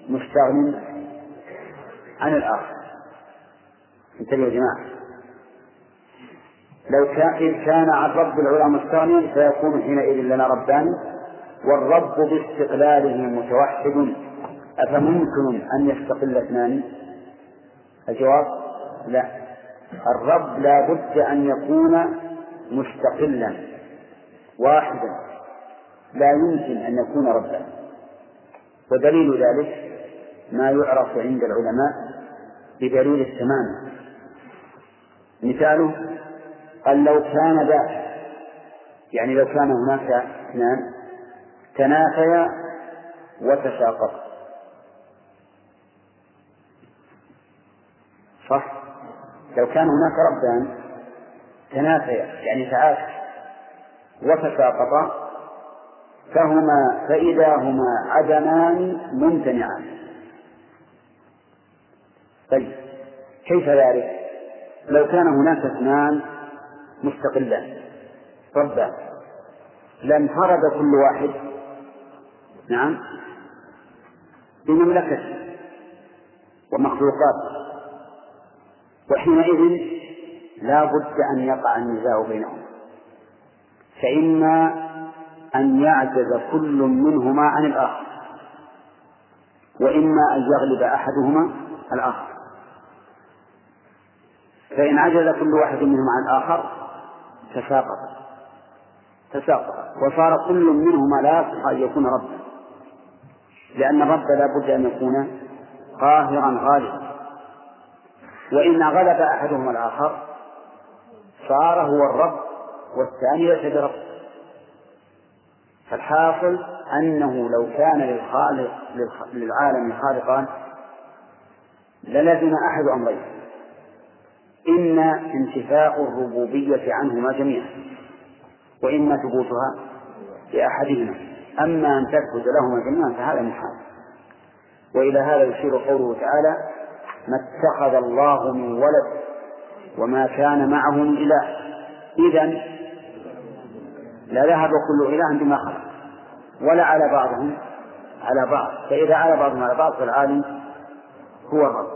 مستغن عن الآخر. انتبهوا يا جماعة. لو كان إذ كان عن رب العلا مستغنيا فيكون حينئذ لنا ربان والرب باستقلاله متوحد. أفممكن أن يستقل اثنان؟ الجواب لا. الرب لا بد أن يكون مستقلا واحدا. لا يمكن أن يكون ربا. ودليل ذلك ما يعرف عند العلماء بدليل التمام. مثاله قال لو كان ذا يعني لو كان هناك اثنان تنافيا وتشاققا صح؟ لو كان هناك ربان تنافيا يعني تعاكس وتساقطا فهما فإذا هما عدمان ممتنعان. طيب كيف ذلك؟ لو كان هناك اثنان مستقلان ربان لانفرد كل واحد نعم. بمملكته ومخلوقاته وحينئذ لا بد أن يقع النزاع بينهم. فإما أن يعجز كل منهما عن الآخر. وإما أن يغلب أحدهما الآخر. فإن عجز كل واحد منهما عن الآخر تساقط. تساقط. وصار كل منهما لا يصح أن يكون ربا. لأن الرب لا بد أن يكون قاهرا غالبا. وإن غلب أحدهما الآخر صار هو الرب والثاني ليس برب. فالحاصل أنه لو كان للخالق للعالم خالقان للزم أحد أمرين. إما انتفاء الربوبية عنهما جميعا وإما ثبوتها لأحدهما. أما أن تثبت لهما جميعا فهذا محال. وإلى هذا يشير قوله تعالى ما اتخذ الله من ولد وما كان معه من إله. إذا لذهب كل إله بما خلق ولا على بعضهم على بعض. فإذا على بعضهم على بعض فالعالم هو الرب.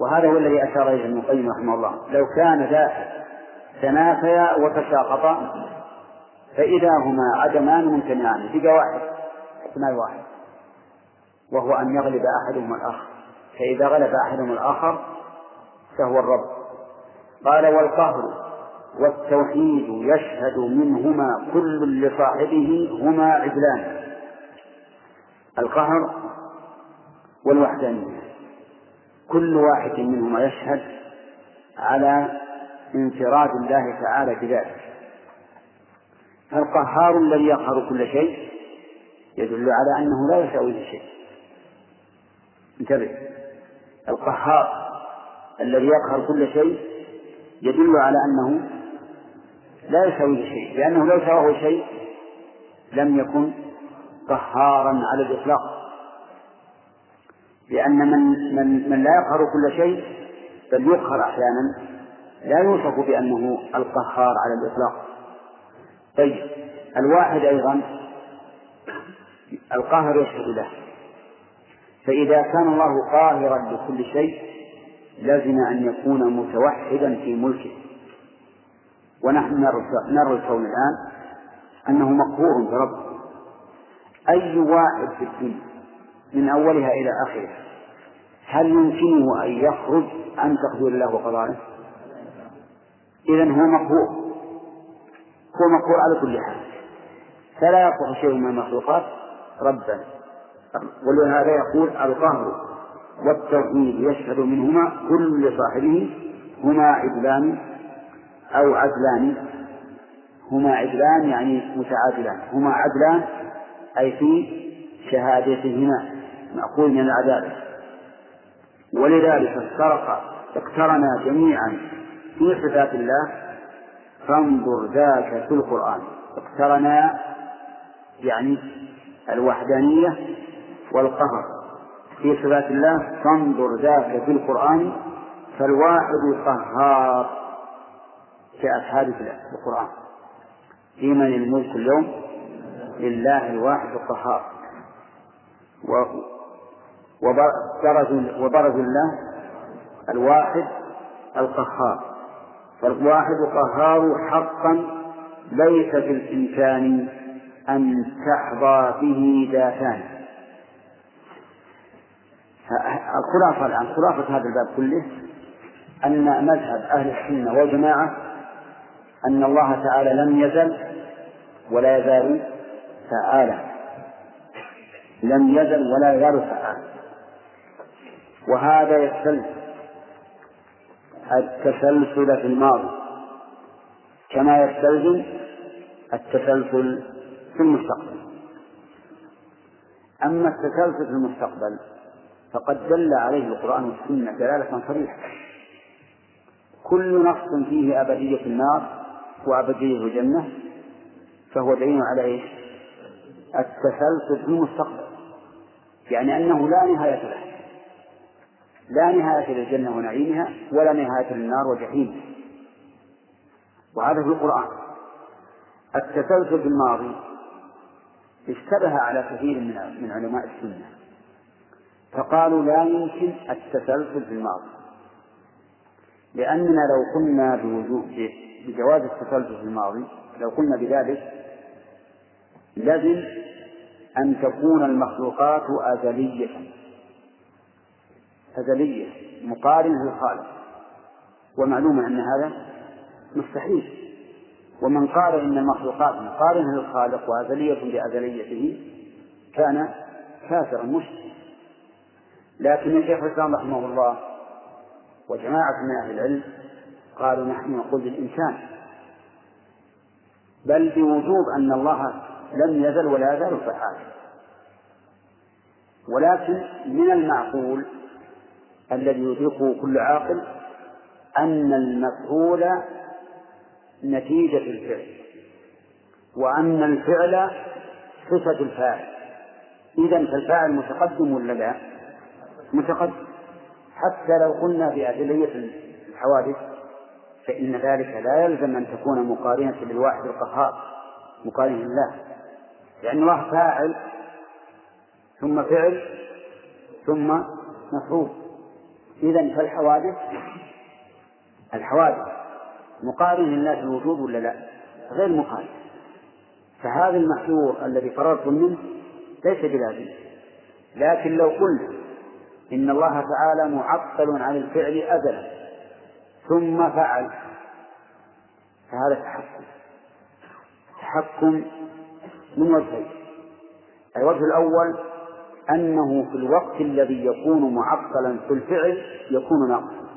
وهذا هو الذي أشار إليه ابن القيم رحمه الله. لو كان ذا تنافيا وتشاقطا فإذا هما عدمان ممتنعان. بقى واحد. احتمال واحد. وهو أن يغلب أحدهما الآخر. فإذا غلب أحدهما الآخر فهو الرب. قال والقهر والتوحيد يشهد منهما كل لصاحبه هما عدلان. القهر والوحدانية. كل واحد منهما يشهد على انفراد الله تعالى بذلك فالقهار الذي يقهر كل شيء يدل على أنه لا يساويه شيء. انتبه. القهار الذي يقهر كل شيء يدل على أنه لا يساويه شيء. لأنه لو سواه شيء لم يكن قهارا على الإطلاق. لأن من من من لا يقهر كل شيء بل يقهر أحيانا لا يوصف بأنه القهار على الإطلاق. طيب. الواحد أيضا القاهر يشهد له. فإذا كان الله قاهرا لكل شيء لزم أن يكون متوحدا في ملكه. ونحن نرى الكون الآن أنه مقهور بربه أي واحد في الدنيا من أولها إلى آخرها هل يمكنه أن يخرج عن تقدير الله وقضائه؟ إذا هو مقهور. هو مقهور على كل حال. فلا يصلح شيء من المخلوقات ربا. ولهذا يقول القهر والتوحيد يشهد منهما كل لصاحبه هما عدلان أو عدلان. هما عدلان يعني متعادلان. هما عدلان أي في شهادتهما مأخوذ من العدالة ولذلك افترق اقترنا جميعا في صفات الله فانظر ذاك في القرآن. اقترنا يعني الوحدانية والقهر. في صفات الله فانظر ذاك في القرآن فالواحد القهار جاءت هذه القرآن. في من الملك اليوم؟ لله الواحد القهار. وبرز الله الواحد القهار. فالواحد قهار حقا ليس في الإمكان أن تحظى به ذاتان. الخلاصة الآن خلاصة هذا الباب كله أن مذهب أهل السنة والجماعة أن الله تعالى لم يزل ولا يزال فعالا. لم يزل ولا يزال فعالا. وهذا يستلزم التسلسل في الماضي كما يستلزم التسلسل في المستقبل. أما التسلسل في المستقبل فقد دل عليه القرآن والسنة دلالة صريحة. كل نص فيه أبدية النار وأبدية الجنة فهو دليل على إيش؟ التسلسل في المستقبل. يعني أنه لا نهاية له. لا نهاية للجنة ونعيمها ولا نهاية للنار وجحيمها وهذا في القرآن. التسلسل في الماضي اشتبه على كثير من من علماء السنة. فقالوا لا يمكن التسلسل في الماضي. لأننا لو قلنا بوجوب بجواز التسلسل في الماضي لو قلنا بذلك لازم أن تكون المخلوقات أزلية. أزلية مقارنة للخالق. ومعلوم أن هذا مستحيل. ومن قال إن المخلوقات مقارنة للخالق وأزلية بأزليته كان كافرا مشركا. لكن الشيخ الإسلام رحمه الله وجماعة من أهل العلم قالوا نحن نقول للإنسان بل بوجوب أن الله لم يزل ولا يزال فعالا ولكن من المعقول الذي يدركه كل عاقل أن المفعول نتيجة الفعل وأن الفعل صفة الفاعل. إذا فالفاعل متقدم ولا لا؟ متقدم. حتى لو قلنا بأدلية الحوادث فإن ذلك لا يلزم أن تكون مقارنة للواحد القهار مقارنة لله. لأن الله فاعل ثم فعل ثم مفعول. إذا فالحوادث الحوادث مقارن لله الوجود ولا لا؟ غير مقارن فهذا المحذور الذي فررتم منه ليس بلازم. لكن لو قلنا إن الله تعالى معطل عن الفعل أزلا ثم فعل فهذا تحكم. تحكم من وجهين. الوجه الأول أنه في الوقت الذي يكون معطلا في الفعل يكون ناقصا.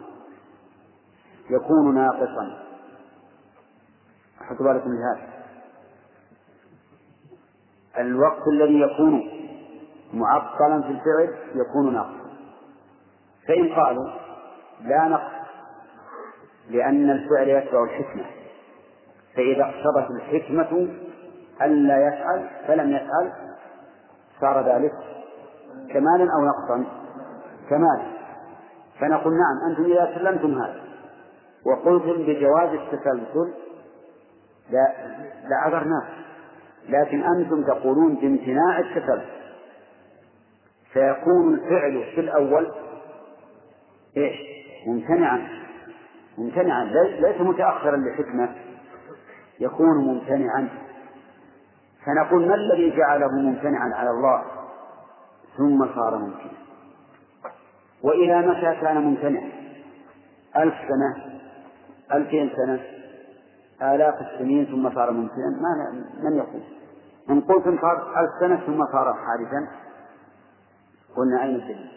يكون ناقصا. حطوا بالكم لهذا الوقت الذي يكون معطلا في الفعل يكون ناقصا. فإن قالوا لا نقص لأن الفعل يتبع الحكمة. فإذا اقتضت الحكمة ألا يفعل فلم يفعل صار ذلك كمالا أو نقصا؟ كمالا فنقول نعم أنتم إذا سلمتم هذا. وقلتم بجواز التسلسل لا لعذرناك لكن أنتم تقولون بامتناع التسلسل. فيكون الفعل في الأول إيش؟ ممتنعا. ممتنعا. ليس متأخرا لحكمة. يكون ممتنعا. فنقول ما الذي جعله ممتنعا على الله؟ ثم صار ممكنا. وإلى متى كان ممتنعا ألف سنة ألفين سنة آلاف السنين ثم صار ممكنا ما من يقول؟ إن قلتم صار ألف سنة ثم صار حادثا. قلنا أين الدليل؟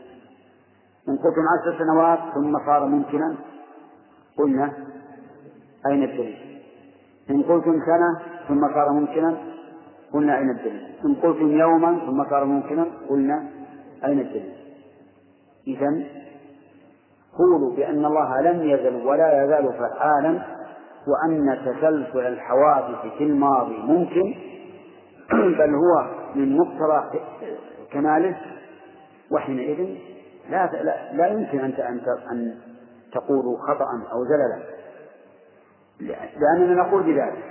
إن قلتم عشر سنوات ثم صار ممكنا. قلنا أين الدليل؟ إن قلتم سنة ثم صار ممكنا. قلنا أين الدليل؟ إن قلتم يوما ثم صار ممكنا قلنا أين الدليل؟ إذا قولوا بأن الله لم يزل ولا يزال فعالا وأن تسلسل الحوادث في الماضي ممكن بل هو من مقتضى كماله. وحينئذ لا لا, لا يمكن أن أن تقولوا خطأ أو زللا. لأننا نقول بذلك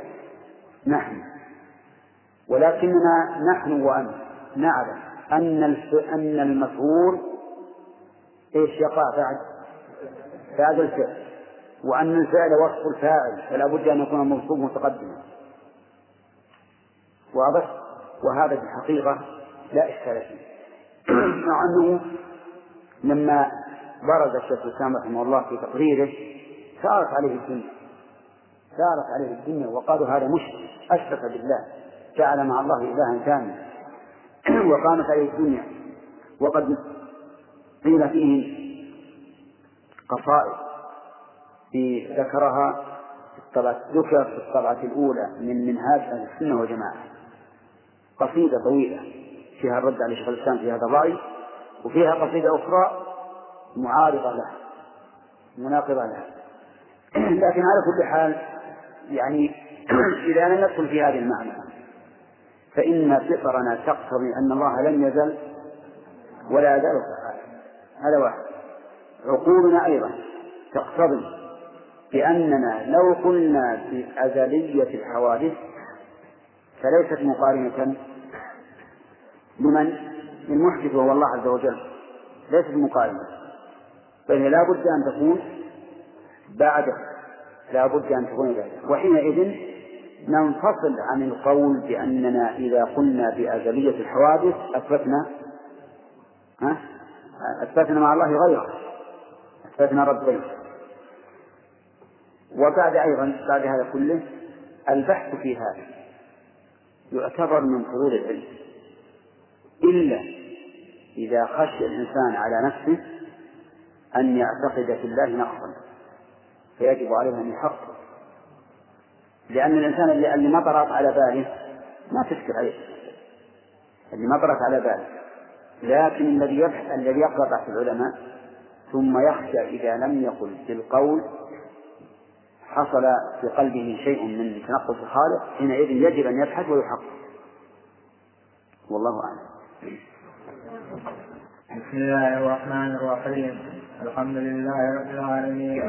نحن ولكننا نحن وأنت نعلم أن أن المفعول إيش يقع بعد؟ بعد الفعل. وأن الفعل وصف الفاعل فلا بد أن يكون الموصوف متقدما. واضح؟ وهذا في الحقيقة لا إشكال فيه. مع أنه لما برز الشيخ الإسلام رحمه الله في تقريره سارت عليه الدنيا سارت عليه الدنيا وقالوا هذا مشرك أشرك بالله. جعل مع الله إلها ثانيا وقامت عليه الدنيا. وقد قيل فيه قصائد. في ذكرها ذكر في الطبعة الأولى من منهاج أهل السنة والجماعة. قصيدة طويلة فيها الرد على شيخ الإسلام في هذا الرأي وفيها قصيدة أخرى معارضة لها مناقضة لها لكن على كل حال يعني إذا لم ندخل في هذه المعنى فإن فطرنا تقتضي أن الله لم يزل ولا يزال هذا واحد. عقولنا أيضا تقتضي بأننا لو قلنا بأزلية الحوادث فليست مقارنة بمن؟ المحدث وهو الله عز وجل. ليست مقارنة. بل لا بد أن تكون بعده. لا بد أن تكون بعده. وحينئذ ننفصل عن القول بأننا إذا قلنا بأزلية الحوادث أثبتنا ها؟ أثبتنا مع الله غيره أثبتنا ربين وبعد أيضا بعد هذا كله البحث في هذا يعتبر من فضول العلم. إلا إذا خشي الإنسان على نفسه أن يعتقد في الله نقصا فيجب عليه أن يحقق لأن الإنسان اللي, ما طرأت على باله ما تشكل عليه اللي ما طرأت على باله. لكن الذي يبحث الذي يقرأ بحث العلماء ثم يخشى إذا لم يقل بالقول حصل في قلبه شيء من تنقص الخالق حينئذ يجب أن يبحث ويحقق. والله أعلم. بسم الله الرحمن الرحيم. الحمد لله رب العالمين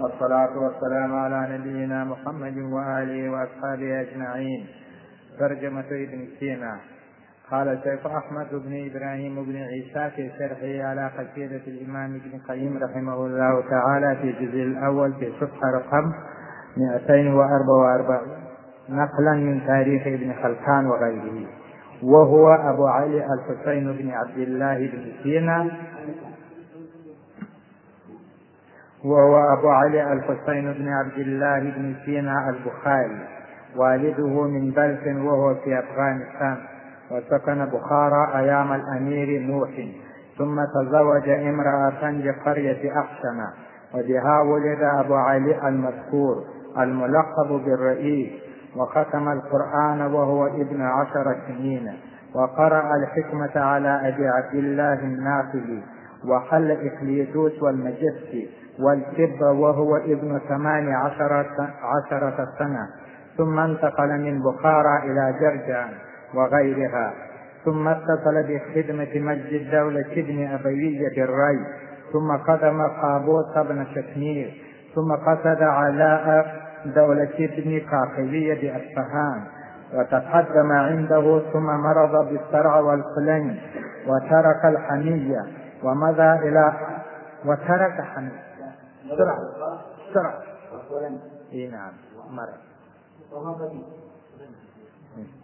والصلاة والسلام على نبينا محمد وآله وأصحابه أجمعين. ترجمة ابن سينا. قال الشيخ أحمد بن إبراهيم بن عيسى في شرحه على قصيدة الإمام ابن القيم رحمه الله تعالى في الجزء الأول في صفحة رقم 244 نقلا من تاريخ ابن خلكان وغيره. وهو أبو علي الحسين بن عبد الله بن سينا وهو أبو علي الحسين بن عبد الله بن سينا البخاري والده من بلخ وهو في أفغانستان وسكن بخارى أيام الأمير نوح ثم تزوج امرأة بقرية أقسم وبها ولد أبو علي المذكور الملقب بالرئيس وختم القرآن وهو ابن عشر سنين وقرأ الحكمة على أبي عبد الله الناقلي وحل إكليدوس والمجسي والكب وهو ابن ثمان عشرة, عشرة سنة ثم انتقل من بخارى إلى جرجان وغيرها ثم اتصل بخدمة مجد الدولة ابن أبوية الري ثم قدم قابوس بن شكمير ثم قصد علاء دولة ابن قاقلية بأصفهان وتقدم عنده ثم مرض بالصرع والقلين وترك الحمية ومضى إلى وترك حمية بسرعة بسرعة اي نعم. مرض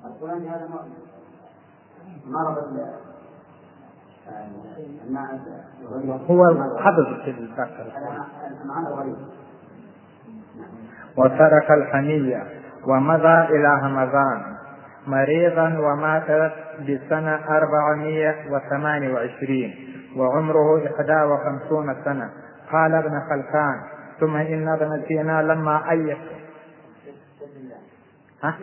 الفلاني. هذا مرض هو حفظ في غريب. وترك الحمية. ومضى إلى همذان مريضا ومات بسنة أربعمية وثمانية وعشرين. وعمره إحدى وخمسون سنة. قال ابن خلفان ثم إن ابن سينا لما أيت ها؟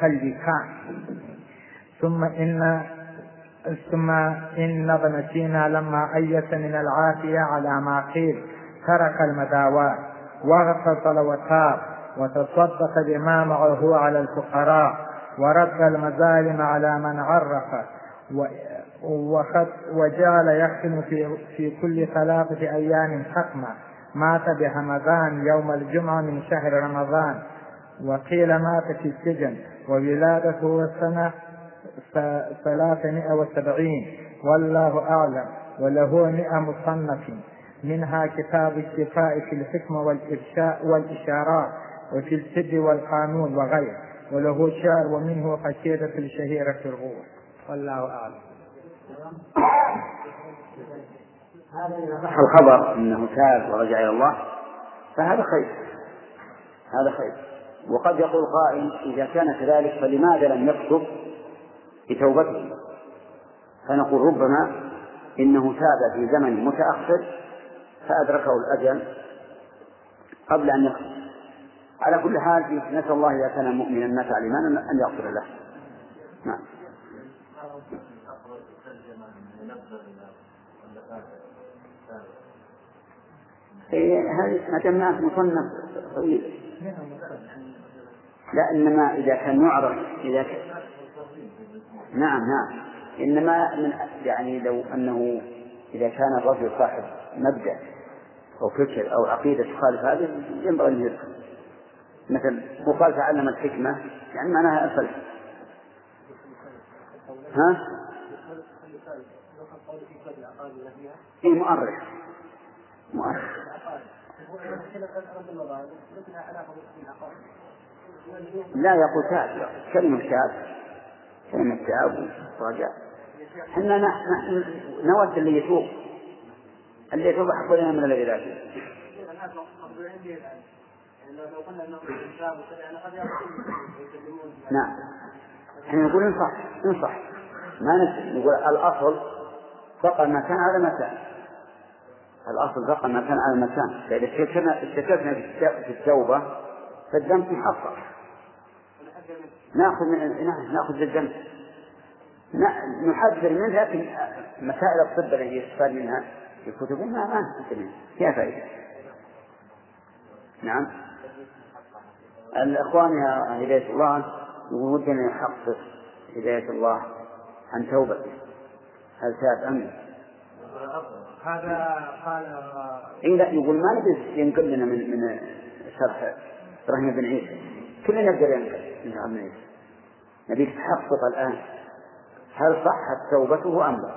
خليكان ثم إن ثم إن ابن سينا لما أيس من العافية على ما قيل ترك المداواة واغتسل وتاب وتصدق بما معه على الفقراء ورد المظالم على من عرف وجعل يختم في في كل ثلاثة أيام ختمة مات بهمذان يوم الجمعة من شهر رمضان. وقيل مات في السجن. وولادته سنة ثلاثمائة وسبعين. والله أعلم. وله مئة مصنف. منها كتاب الشفاء في الحكمة والإرشاء والإشارات. وفي السد والقانون وغيره. وله شعر ومنه قصيدة الشهيرة في الغور. والله أعلم. هذا إذا صح الخبر أنه تاب ورجع إلى الله فهذا خير. هذا خير. وقد يقول قائل إذا كان كذلك فلماذا لم يكتب بتوبته؟ فنقول ربما إنه تاب في زمن متأخر فأدركه الأجل قبل أن يكتب. على كل حال نسأل الله إذا كان مؤمنا مات على الإيمان أن يغفر له. نعم. هذه ما دام مصنف طويل. لا إنما إذا كان يعرف إذا كان نعم نعم. إنما من يعني لو أنه إذا كان الرجل صاحب مبدأ أو فكر أو عقيدة تخالف هذه ينبغي أن يدخل مثل وقال تعلم الحكمة يعني معناها الفلسفة. ها؟ إيه مؤرخ. لا يقول تاب كلمة تاب كلمة تاب ورجع إحنا نحن نود اللي يتوب. اللي يتوب أحب لنا من الذي لا يتوب نعم. إحنا نقول انصح انصح. ما نقول الأصل بقى المكان على مكان الأصل بقى المكان على المكان. فإذا اشتكتنا في التوبة فالذنب محقق نأخذ من نأخذ الذنب نحذر منه لكن مسائل الطب التي يستفاد منها في الكتب. ما ما فيها فائدة. نعم. الإخوان يا هداية الله ودنا يحقق هداية الله عن توبته. هل تاب أم؟ هذا قال إيه لا يقول ما نبي ينقل لنا من من شرح إبراهيم بن عيسى. كلنا نقدر ينقل من عبد عيسى. نبيك تحقق الآن. هل صحت توبته أم لا؟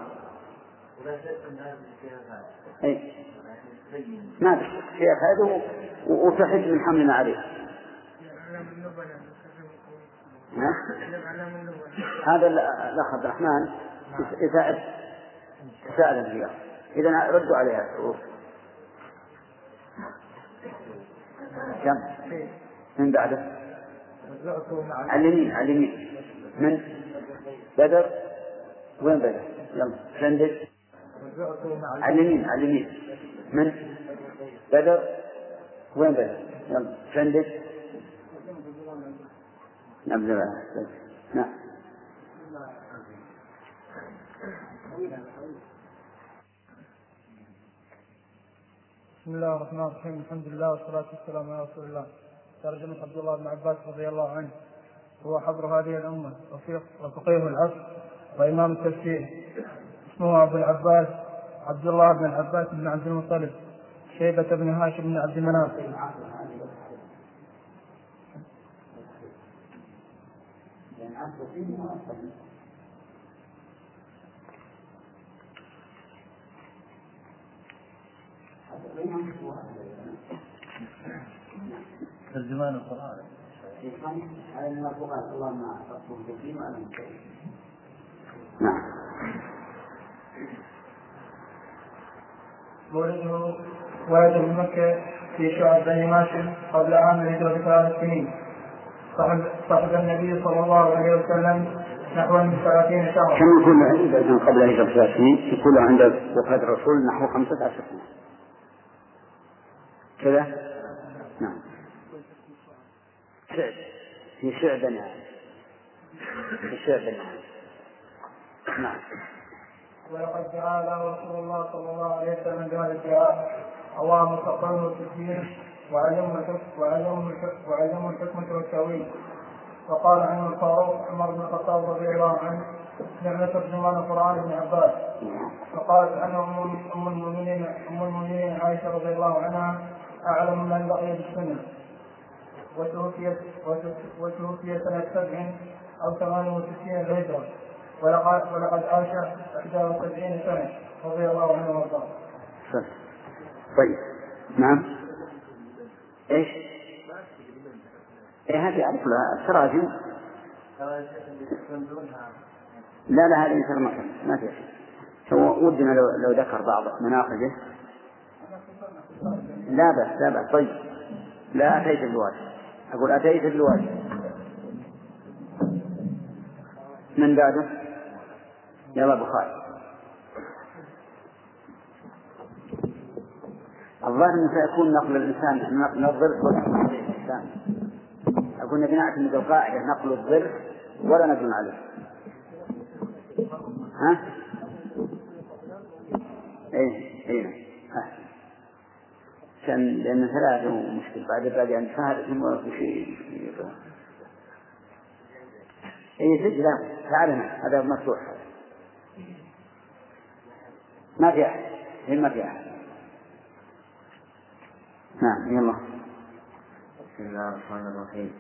أي ما بشك شيخ هذا وتحج من حملنا عليه. هذا الأخ عبد الرحمن يساعد تساءل فيها إذا ردوا عليها كم؟ من بعده؟ على اليمين على اليمين من؟ بدر وين بدر؟ يلا سندج على اليمين على اليمين من؟ بدر وين بدر؟ يلا سندج نعم نعم بسم الله الرحمن الرحيم. الحمد لله والصلاة والسلام على رسول الله. ترجمة عبد الله بن عباس رضي الله عنه. هو حبر هذه الأمة. وفقيه العصر وإمام التفسير. اسمه أبو العباس عبد الله بن العباس بن عبد المطلب. شيبة بن هاشم بن عبد مناف ترجمان القرآن على المرفوعات اللهم نعم مولده ولد بمكة في شعب بني هاشم قبل عام الهجرة بثلاث سنين صحب صحب النبي صلى الله عليه وسلم نحو من ثلاثين شهرا. كم يكون كان قبل الهجرة بثلاث سنين يكون عند وفاة الرسول نحو خمسة عشر سنة. كذا؟ نعم. شعب في شعبنا في شعبنا نعم. ولقد دعا له رسول الله صلى الله عليه وسلم بهذا الدعاء اللهم فقهه في الدين وعلمه الحكم وعلمه الحكم وعلمه الحكمة والتأويل. وقال عنه الفاروق عمر بن الخطاب رضي الله عنه نعم ترجمان القرآن ابن عباس. وقالت عنه أم المؤمنين أم المؤمنين عائشة رضي الله عنها أعلم من بقي بالسنة. وتوفي وتوفي سنة سبع أو ثمان وستين للهجرة ولقد ولقد عاش 71 سنة. رضي الله عنه وأرضاه. طيب. نعم. إيش؟ إيه هذه اعرف لها التراجم لا لا هذه مثل ما ما في شيء ودنا لو لو ذكر بعض مناقبه لا بأس لا بأس. طيب. لا أتيت بالواجب أقول أتيت بالواجب من بعده؟ يلا بخاري. الظاهر أنه سيكون نقل الإنسان نقل الظرف الإنسان. أقول نبي نعتمد القاعدة نقل الظرف ولا نجم عليه. ها؟ إيه إيه. عشان لأن ثلاثة مشكل بعد بعد أن شهادة ثم في شيء. اي سجل تعالنا هذا مفتوح. ما في أحد. ما في أحد. نعم يلا. بسم الله الرحمن الرحيم.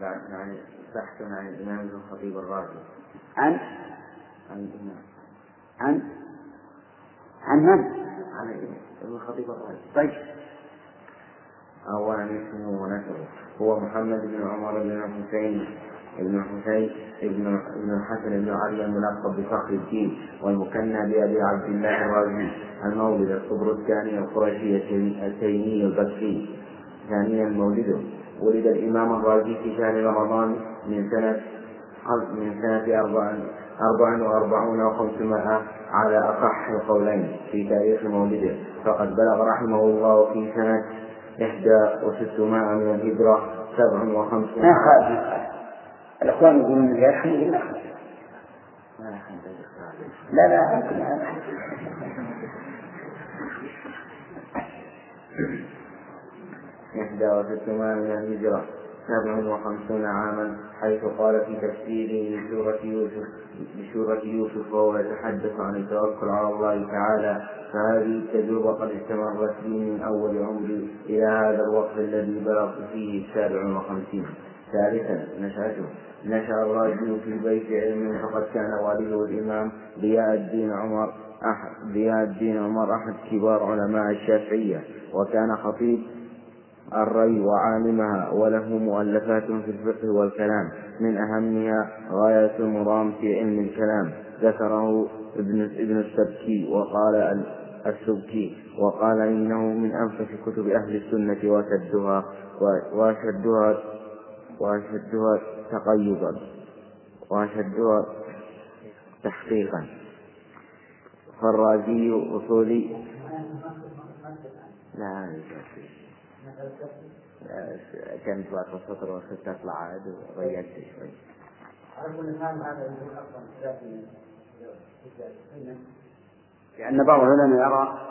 بعد يعني بحث عن الإمام الخطيب الرازي. عن؟ عن الإمام. عن؟ عن من؟ عن الخطيب الرازي. طيب. أولا اسمه ونسبه. هو محمد بن عمر بن الحسين ابن حسين ابن ابن الحسن بن علي الملقب بفخر الدين والمكنى بأبي عبد الله الرازي. المولد الصبر الثاني القرشي التيمي البكري ثانيا مولده. ولد الإمام الرازي في شهر رمضان من سنة من سنة أربع أربع وأربعون وخمسمائة على أصح القولين في تاريخ مولده. فقد بلغ رحمه الله في سنة إحدى وستمائة من الهجرة سبع وخمسون الإخوان يقولون يرحم إلا لا لا إحدى وستمائة من الهجرة سبع وخمسون عاما حيث قال في تفسيره لسورة يوسف. لسورة يوسف وهو يتحدث عن التوكل على الله تعالى فهذه التجربة قد استمرت لي من أول عمري إلى هذا الوقت الذي بلغت فيه السابع وخمسين. ثالثا نشأته نشأ الراجل في بيت علم فقد كان والده الإمام ضياء الدين عمر أحد ضياء الدين عمر أحد كبار علماء الشافعية وكان خطيب الري وعالمها وله مؤلفات في الفقه والكلام. من أهمها غاية المرام في علم الكلام. ذكره ابن ابن السبكي وقال السبكي وقال إنه من أنفس كتب أهل السنة وأشدها وأشدها وأشدها تقيضا وأشدها تحقيقا. فالرازي أصولي لا. كانت بعد السطر وصرت أطلع عاد وغيرت شوي. لأن بعض العلماء يرى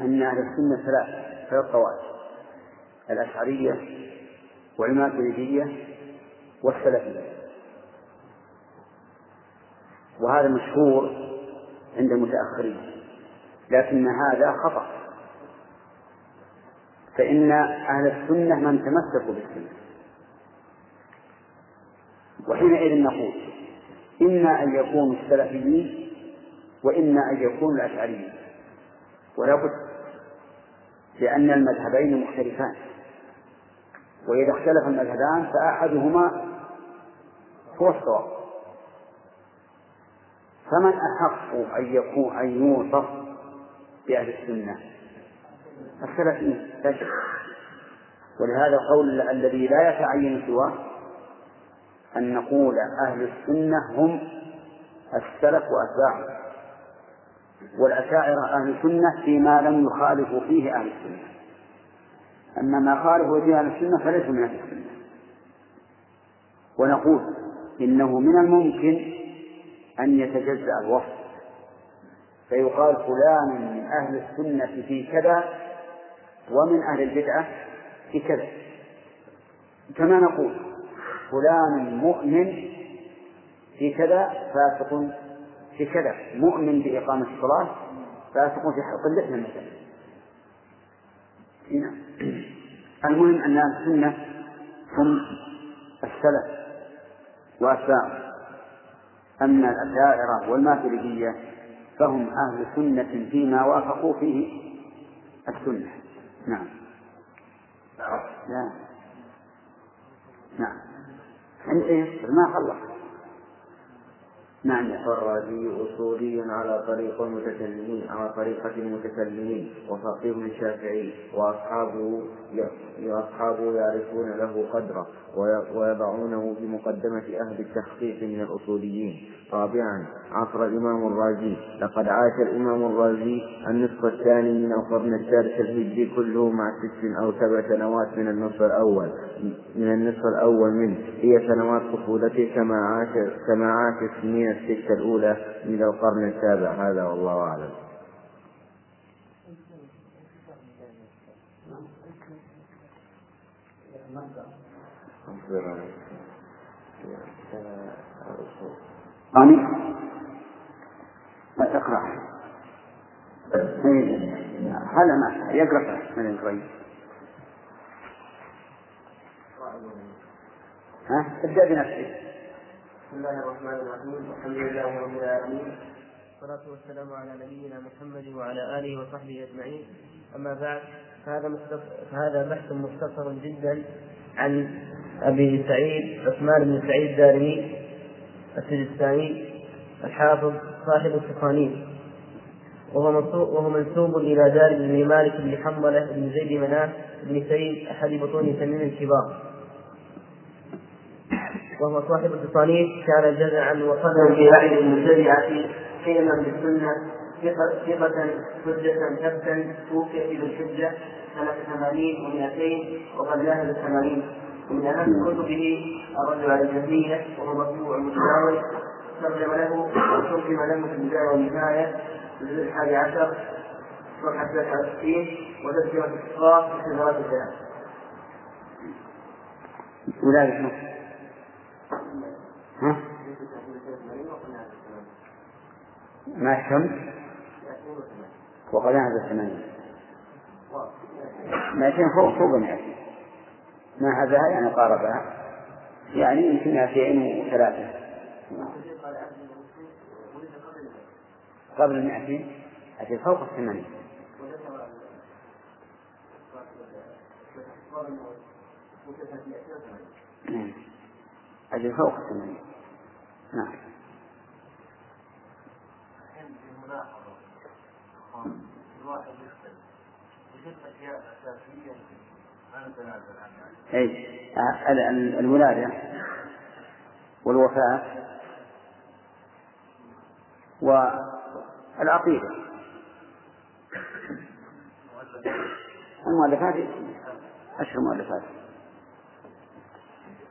أن أهل السنة ثلاث ثلاث طوائف. الأشعرية والماتريدية والسلفية. وهذا مشهور عند المتأخرين. لكن هذا خطأ. فإن أهل السنة من تمسكوا بالسنة. وحينئذ نقول إما أن يكونوا السلفيين وإما أن يكونوا الأشعريين. ولا بد لأن المذهبين مختلفان. وإذا اختلف المذهبان فأحدهما هو الصواب. فمن أحق أن يكون أن يوصف بأهل السنة؟ السلفيين لا شك. ولهذا القول الذي لا يتعين سواه أن نقول أهل السنة هم السلف وأتباعهم والأشاعرة أهل السنة فيما لم يخالفوا فيه أهل السنة. أما ما خالفوا فيه أهل السنة فليسوا من أهل السنة. ونقول إنه من الممكن أن يتجزأ الوصف. فيقال فلان من أهل السنة في كذا ومن أهل البدعة في كذا. كما نقول فلان مؤمن في كذا فاسق في كذا. مؤمن بإقامة الصلاة فاسق في حق اللحية مثلا نعم. المهم أن السنة هم السلف وأتباعه أما الأشاعرة والماتريدية فهم أهل سنة فيما وافقوا فيه السنة. نعم. لا نعم. أنت إيه؟ ما خلص. نعم. فالرازي أصولي على طريق المتكلمين على طريقة المتكلمين وفقيه شافعي وأصحابه وأصحابه يعرفون له قدره ويضعونه في مقدمة أهل التحقيق من الأصوليين. رابعا عصر الإمام الرازي. لقد عاش الإمام الرازي النصف الثاني من القرن الثالث الهجري كله مع ست أو سبع سنوات من النصف الأول. من النصف الأول منه. هي سنوات طفولته كما عاش كما عاش السنين الستة الأولى من القرن السابع. هذا والله أعلم. ما تقرأ. هذا ما يقرأ. من شوي ها؟ ابدأ بنفسك. بسم الله الرحمن الرحيم. الحمد لله رب العالمين. والصلاة والسلام على نبينا محمد وعلى آله وصحبه أجمعين. أما بعد فهذا فهذا بحث مختصر جدا عن أبي سعيد عثمان بن سعيد الدارمي السجستاني الحافظ صاحب منسوب وهو منسوب إلى دار بن مالك بن حنظلة بن زيد مناف بن سيد أحد بطون تميم الكبار. وهو صاحب التصانيف كان جزعا وصدرا في أعين المبتدعة قيما بالسنة ثقة حجة ثبتا توفي في الحجة سنة ثمانين ومئتين وقد لاهب الثمانين. ومن أهم كتبه الرد على الجهمية وهو مطبوع متداول ترجم له وترجم له في البداية والنهاية في الجزء الحادي عشر صفحة 63 وتذكرة الإسراء في حجرات الكلام. مع الشمس؟ وقد نهز الثمانين مائتين فوق فوق مائتين ما هذا؟ يعني قاربها. يعني يمكن مائتين وثلاثة قبل المائتين أجل فوق الثمانين. نعم. أجل فوق الثمانين. نعم. الواحد يختلف. أشياء أساسية أي الولادة والوفاة والعقيدة المؤلفات؟ أشهر مؤلفات.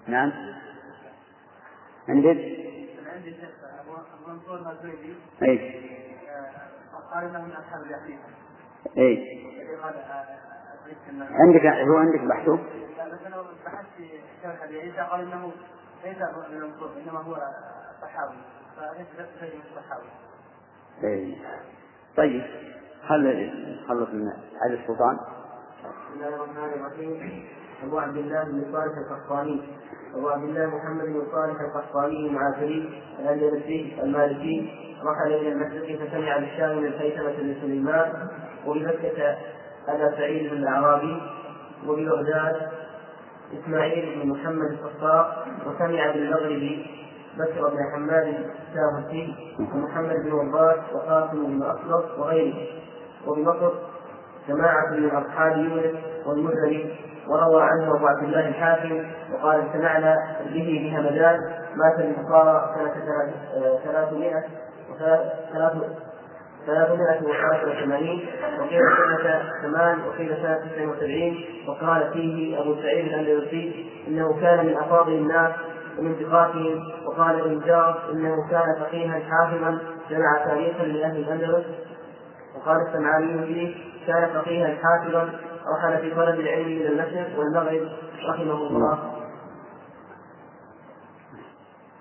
نعم. عندك؟ عندي شيخ منصور الزيدي أي. قال انه من أصحاب الحديث أي. عندك هو عندك بحثه؟ مثلا بحثت في شرح ابي عيسى قال انه ليس من المنصور إنما هو صحابي فليس من الصحابي. أي. طيب هل نخلص من علي السلطان؟ بسم الله الرحمن الرحيم. أبو عبد الله بن صالح القحطاني. أبو عبد الله محمد بن صالح القحطاني المعافري الأندلسي المالكي رحل إلى المشرق فسمع بالشام من خيثمه بن سليمان وبمكه أبا سعيد بن الأعرابي وببغداد إسماعيل بن محمد الصفار وسمع بالمغرب بكر بن حماد الساهرتي ومحمد بن وباس وقاسم بن اصلب وغيره. وبمصر جماعة من أصحاب يونس والمزني وروى عنه أبو عبد الله الحاكم وقال سمعنا به بهمدان مات النصارى سنة ثلاثمائة ثلاثمائة وثلاثة وثمانين وقيل سنة ثمان وقيل سنة تسع وسبعين وقال فيه أبو سعيد الأندلسي إنه كان من أفاضل الناس ومن ثقاتهم وقال ابن جار إنه كان فقيها حافظا جمع تاريخا لأهل الأندلس وقال السمعاني فيه كان فقيها حافظا رحل في طلب العلم إلى المشرق والمغرب رحمه الله.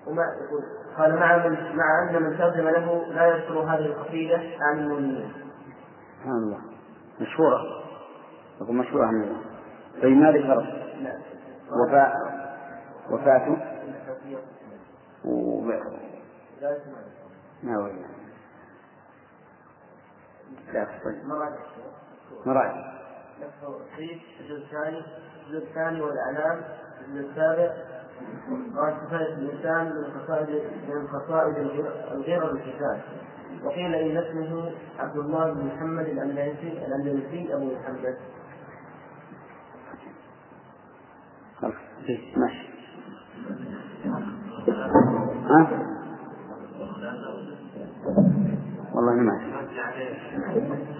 وما قال مع من مع أن من ترجم له لا يذكر هذه القصيدة عن المؤمنين. سبحان الله. مشهورة. يقول مشهورة عن الله طيب ما ذكر؟ وفاء وفاته و... ما هو لا طيب مراجع الجزء الثاني الجزء الثاني والإعلام الجزء السابع. قال كفاية الإنسان من قصائد من قصائد الغير بالكتاب وقيل إن اسمه عبد الله بن محمد الأندلسي الأندلسي أبو محمد. ماشي ها؟ والله ما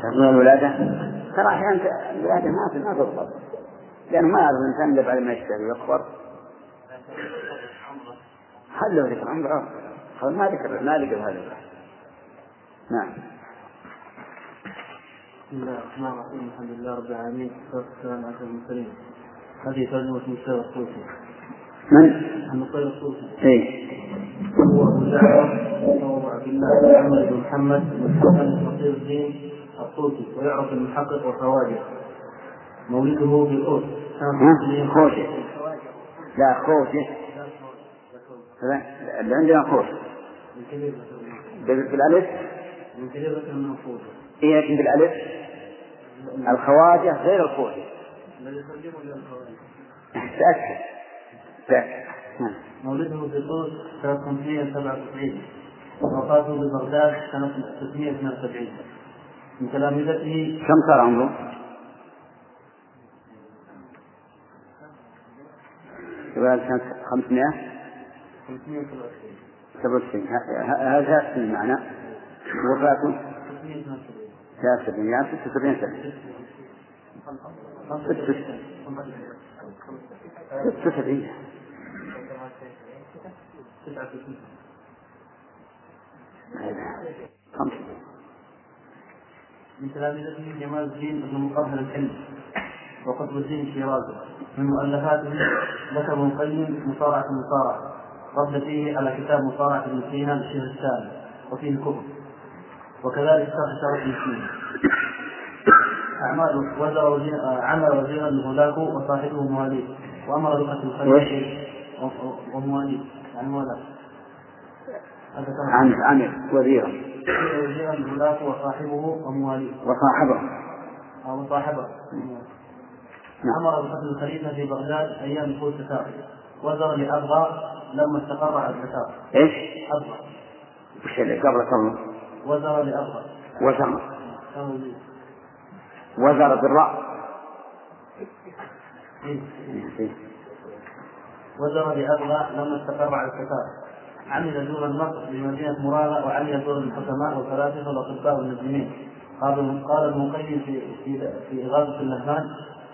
تقول الولادة؟ ترى أحيانا الولادة ما ما تضبط. لأنه ما يعرف الإنسان إلا بعد ما يشتغل ويكبر. له ذكر؟ عمره ما ذكر ما ذكر هذا نعم. بسم الله الرحمن الرحيم. الحمد لله رب العالمين. والصلاة والسلام على المرسلين. هذه ترجمة مستوى الصوفي. من؟ المصير الصوفي. اي هو أبو جعفر وهو عبد الله محمد بن محمد بن حسن نصير الدين. الصوفي ويعرف المحقق والخواجه مولده في الأوس ها؟ خوشة. لا خوشة. لا اللي عندنا خوش. من بالألف؟ من كبير المنفوذ هي لكن بالألف؟ الخواجة غير الذي إلى الخواجة. تأكد. تأكد. نعم. مولده في طوس سنة 597 ووفاته ببغداد سنة 672 من تلامذته كم صار عمره؟ سنة 500 597 97 هذا ثلاث سنين معنا. وفاته؟ 672 ثلاث سنين يعني 76 سنة 76 خمسة من تلامذته جمال الدين بن مطهر الحلمي وقطب الدين الشيرازي من مؤلفاته ذكر ابن القيم مصارعة. المصارعة رد فيه على كتاب مصارعة ابن سينا للشيخ الثاني وفيه الكفر. وكذلك شرح شرف ابن سينا. أعمال وزر وزير عمل وزيرا لهولاكو وصاحبه مواليه وأمر بقتل الخليفة ومواليه يعني كان عن عمل وزيرا وصاحبه. ومواليه وصاحبه أو صاحبه. نعم. أمر بقتل الخليفة في بغداد أيام دخول التتار. وزر لأبغى لما استقر على التتار. إيش؟ أبغى. وش اللي قبل قبل وزر لأبغى. وزر. وزر بالراء إيه. وزر لأبغى لما استقر على التتار. عمل دور النصر بمدينة مرارة وعمل دور الحكماء والفلاسفة والأطباء والنجمين قال قال ابن القيم في في في إغاثة اللهفان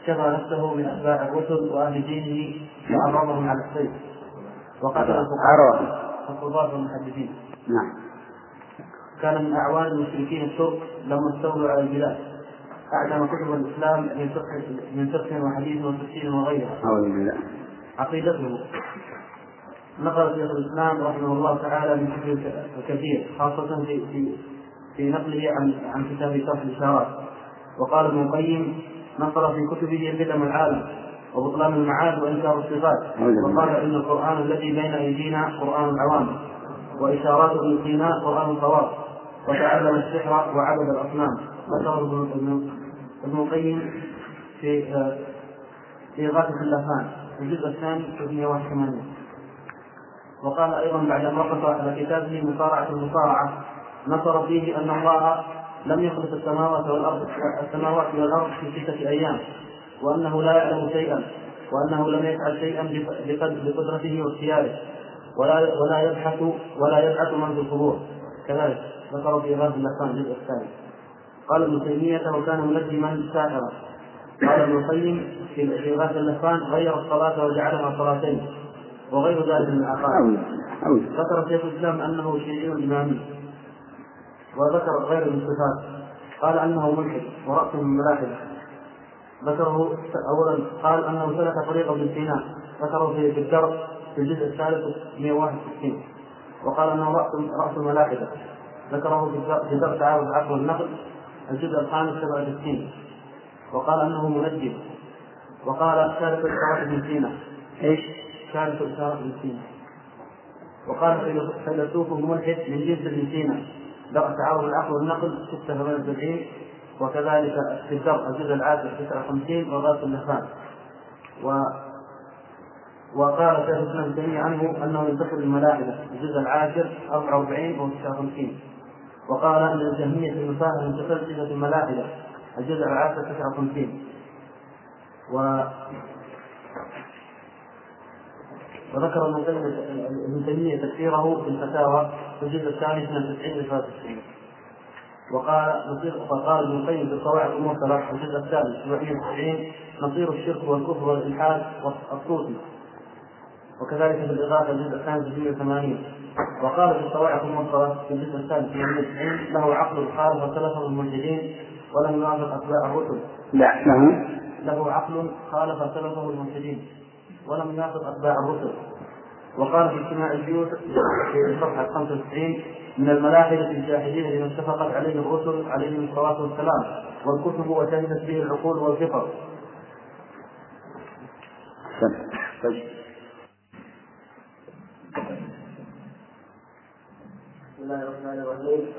شفى نفسه من أتباع الرسل وأهل دينه وعرضهم على السيف. وقتل عرض القضاة والمحدثين. نعم. كان من أعوان المشركين الترك لما استولوا على البلاد. أعلم كتب الإسلام من فقه من فقه وحديث وتفسير وغيرها. أعوذ بالله. عقيدته. نقل شيخ الإسلام رحمه الله تعالى من كتب كثير خاصة في في في نقله عن عن كتاب كشف الإشارات. وقال ابن القيم نقل في كتبه قدم العالم وبطلان المعاد وإنكار الصفات. وقال إن القرآن الذي بين أيدينا قرآن العوام وإشارات ابن سينا قرآن الطواف. وتعلم السحر وعبد الأصنام. ذكره ابن القيم في آه، في غاثة اللافان الجزء الثاني 381 وقال أيضا بعد أن وقف على كتابه مصارعة المصارعة نصر فيه أن الله لم يخلق السماوات والأرض السماوات والأرض في ستة أيام وأنه لا يعلم شيئا وأنه لم يفعل شيئا بقدرته واختياره ولا ولا يبحث ولا يبحث من في القبور. كذلك ذكر في غاز اللسان الجزء الثاني قال ابن تيمية وكان منجما ساحرا قال ابن القيم في غاز اللسان غير الصلاة وجعلها صلاتين. وغير ذلك من العقائد ذكر شيخ الإسلام أنه شيعي إمامي. وذكر غير من الصفات. قال أنه ملحد ورأسه من ملاحده ذكره اولا قال أنه سلك طريق ابن سينا ذكره في الدرس في الجزء الثالث 161 وقال أنه راس رأس الملاحده ذكره في درس تعارض العقل والنقل الجزء الخامس 67 وقال أنه منجم وقال شارك الاشارات ابن سينا إيش؟ شارك الاشارات ابن سينا. وقال فيلسوف ملحد من جنس ابن سينا. درء تعارض العقل والنقل 76 وكذلك في الدرء الجزء العاشر 59 وغاث اللسان و وقال شيخ الإسلام ابن عنه أنه ينتقل الملاحده الجزء العاشر 44 و 59 وقال أن الجهمية المساهمه انتقل صفه الملاحده الجزء العاشر 59 و وذكر ابن ابن تيمية تفسيره في الفتاوى في الجزء الثاني من 90 ل 93 وقال نصير وقال ابن القيم في القواعد المرسلة الجزء الثالث 790 نصير الشرك والكفر والإلحاد والصوفي وكذلك في الإغاثة الجزء الثاني 680 وقال في القواعد المرسلة في الجزء الثالث 190 له عقل خالف وسلفه الملحدين ولم يوافق أتباع الرسل. لا له له عقل خالف سلفه الملحدين. ولم يوافق أتباع الرسل. وقال في اجتماع البيوت في الصفحة 95 من الملاحدة الجاحدين لما اتفقت عليه الرسل عليهم الصلاة والسلام والكتب وشهدت به العقول والفطر. طيب بسم الله الرحمن الرحيم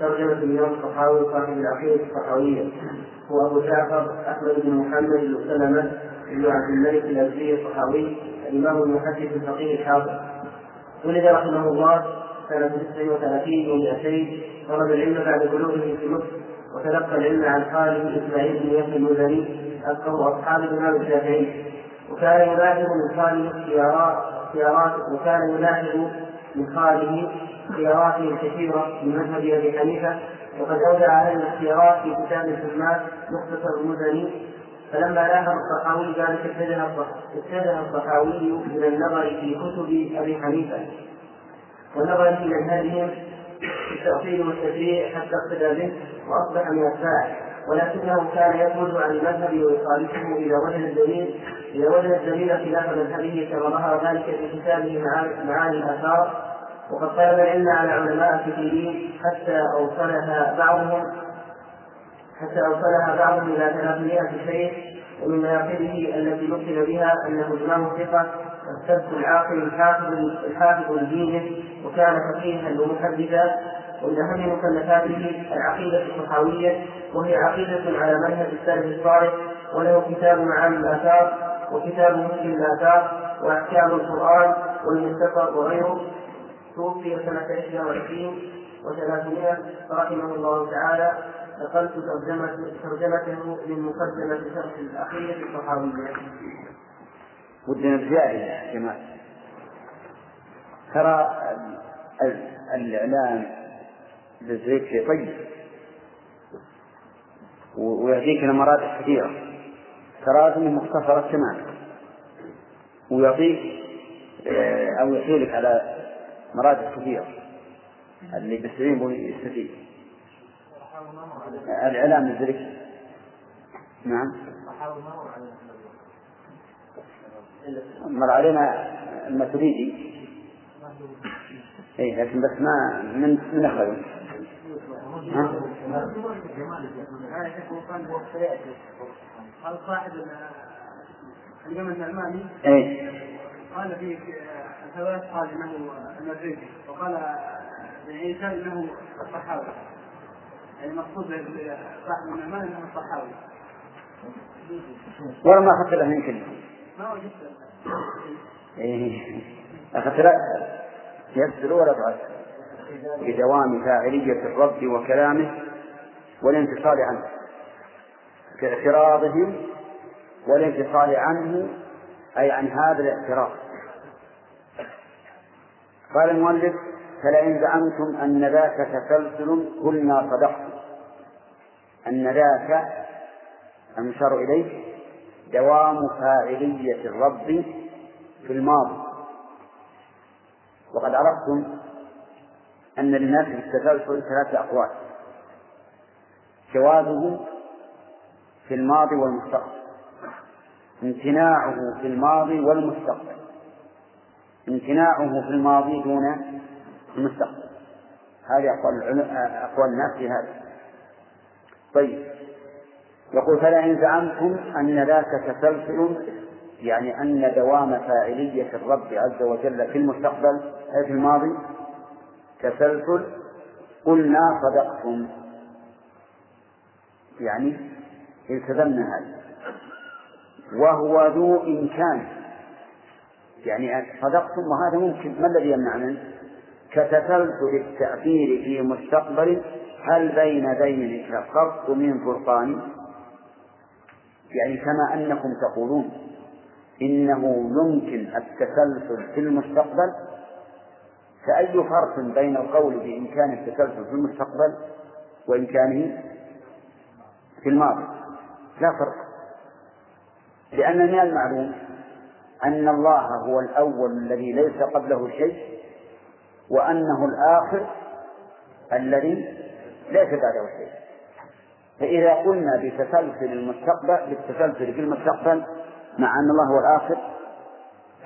ترجمة الإمام الصحاوي صاحب العقيدة الصحاوية هو أبو جعفر أحمد بن محمد بن سلمة بن عبد الملك الأزدي الصحاوي الإمام المحدث الفقيه الحافظ ولد رحمه الله سنة 36 و200 طلب العلم بعد بلوغه في مصر وتلقى العلم عن خاله إسماعيل بن يحيى المزني أفقه أصحاب الإمام الشافعي. وكان يلاحظ من خاله اختيارات وكان يلاحظ من خاله اختياراته الكثيرة من مذهب أبي حنيفة. وقد أودع هذه الاختيارات في كتاب السمات مختصر المزني فلما لاحظ الصحاوي ذلك اتجه الصحاوي إلى النظر في كتب أبي حنيفة. والنظر في منهجهم في التأصيل والتشريع حتى اقتدى به وأصبح من الساعة. ولكنه كان يخرج عن المذهب ويخالفه إذا وجد الدليل إذا وجد الدليل خلاف مذهبه كما ظهر ذلك في كتابه معاني الآثار. وقد طلب العلم على علماء كثيرين حتى أوصلها بعضهم حتى أوصلها بعضهم إلى 300 شيخ ومن مناقبه التي نقل بها أنه إمام ثقة السبت العاقل الحافظ الحافظ لدينه وكان فقيها ومحدثا ومن أهم مصنفاته العقيدة الصحاوية وهي عقيدة على منهج السلف الصالح وله كتاب معاني الآثار وكتاب مسلم الآثار وأحكام القرآن والمستقر وغيره. توفي سنة 21 و300 رحمه الله تعالى. نقلت ترجمة ترجمته من مقدمة شرح العقيدة الصحاوية. ودنا بزيادة يا جماعة. ترى الإعلام بالذكر طيب ويعطيك نمرات كثيرة ترى مختصرة تماما ويعطيك آه، أو يحيلك على مرادف كثيرة اللي بيستفيد يستفيد الإعلام الذكر. نعم. مر علينا الماتريدي اي لكن بس ما من من اخذ قال صاحب الإمام النعماني اي قال في الثلاث قال انه المدريدي وقال عيسى إنه الصحابي المقصود صاحب النعمان إنه الصحابي ولا ما أخذت له من كلمه ما وجدت إيه. أخذت لا يبذل ولا بعد بدوام فاعلية الرب وكلامه والانفصال عنه. كاعتراضهم والانفصال عنه أي عن هذا الاعتراض. قال المؤلف فلئن زعمتم أن ذاك تسلسل قلنا صدقتم أن ذاك المشار إليه دوام فاعلية الرب في الماضي. وقد عرفتم أن للناس في التسلسل ثلاثة أقوال. جوازه في الماضي والمستقبل. امتناعه في الماضي والمستقبل. امتناعه في الماضي دون المستقبل. هذه أقوال أقوال الناس في هذا. طيب. يقول فلئن زعمتم أن ذاك تسلسل يعني أن دوام فاعلية الرب عز وجل في المستقبل أي في الماضي؟ تسلسل قلنا صدقتم. يعني التزمنا هذا. وهو ذو إمكان. يعني صدقتم وهذا ممكن. ما الذي يمنع منه كتسلسل التأثير في مستقبل هل بين ذينك قط من فرقان؟ يعني كما أنكم تقولون إنه يمكن التسلسل في المستقبل. فأي فرق بين القول بإمكان التسلسل في المستقبل وإمكانه في الماضي؟ لا فرق. لأن من المعلوم أن الله هو الأول الذي ليس قبله شيء وأنه الآخر الذي ليس بعده شيء فإذا قلنا بتسلسل المستقبل بالتسلسل في المستقبل مع أن الله هو الآخر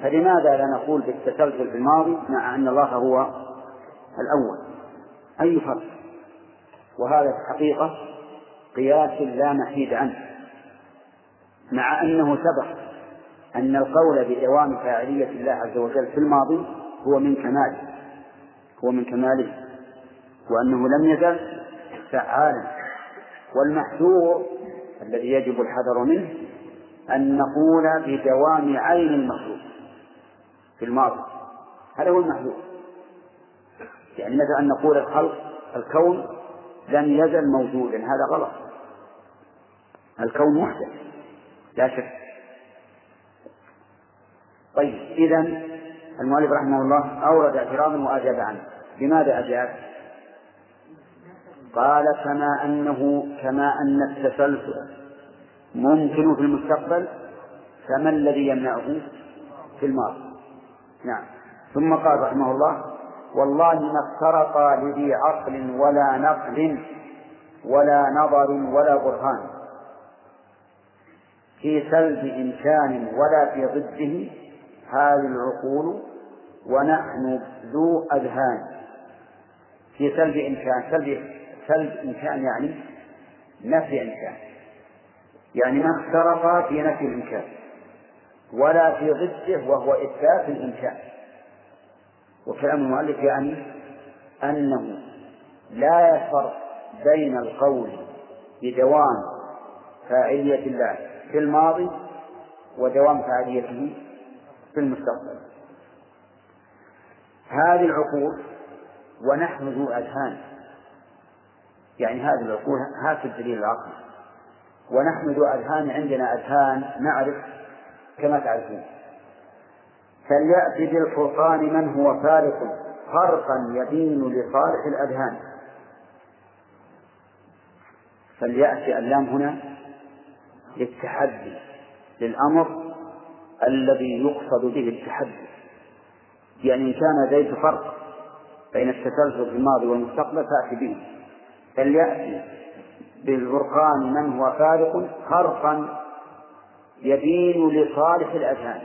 فلماذا لا نقول بالتسلسل في الماضي مع أن الله هو الأول؟ أي فرق؟ وهذا في الحقيقة قياس لا محيد عنه. مع أنه سبق أن القول بدوام فاعلية الله عز وجل في الماضي هو من كماله هو من كماله وأنه لم يزل فعالا والمحذور الذي يجب الحذر منه أن نقول بدوام عين المخلوق في الماضي هذا هو المحذور. يعني مثلا أن نقول الخلق الكون لم يزل موجودا هذا غلط. الكون محدث لا شك. طيب إذا المؤلف رحمه الله أورد اعتراضا وأجاب عنه. لماذا أجاب؟ قال كما أنه كما أن التسلسل ممكن في المستقبل فما الذي يمنعه في الماضي. نعم. ثم قال رحمه الله والله ما افترقا لذي عقل ولا نقل ولا نظر ولا برهان في سلب إمكان ولا في ضده هذه العقول ونحن ذو أذهان. في سلب إمكان سلب سلب إمكان يعني نفي إمكان يعني ما اخترق في نفي الإمكان ولا في ضده وهو إثبات الإمكان وكلام المؤلف يعني أنه لا يفرق بين القول بدوام فاعلية الله في الماضي ودوام فاعليته في المستقبل. هذه العقول ونحن ذو أذهان. يعني هذه العقول هات الدليل العقلي. ونحن ذو أذهان عندنا أذهان نعرف كما تعرفون. فليأتي بالفرقان من هو فارق. فرقا يبين لصالح الأذهان. فليأتي اللام هنا للتحدي للأمر الذي يقصد به التحدي. يعني إن كان لديك فرق بين التسلسل في الماضي والمستقبل فأتي به. فليأتي بالفرقان من هو فارق فرقا يبين لصالح الأذهان.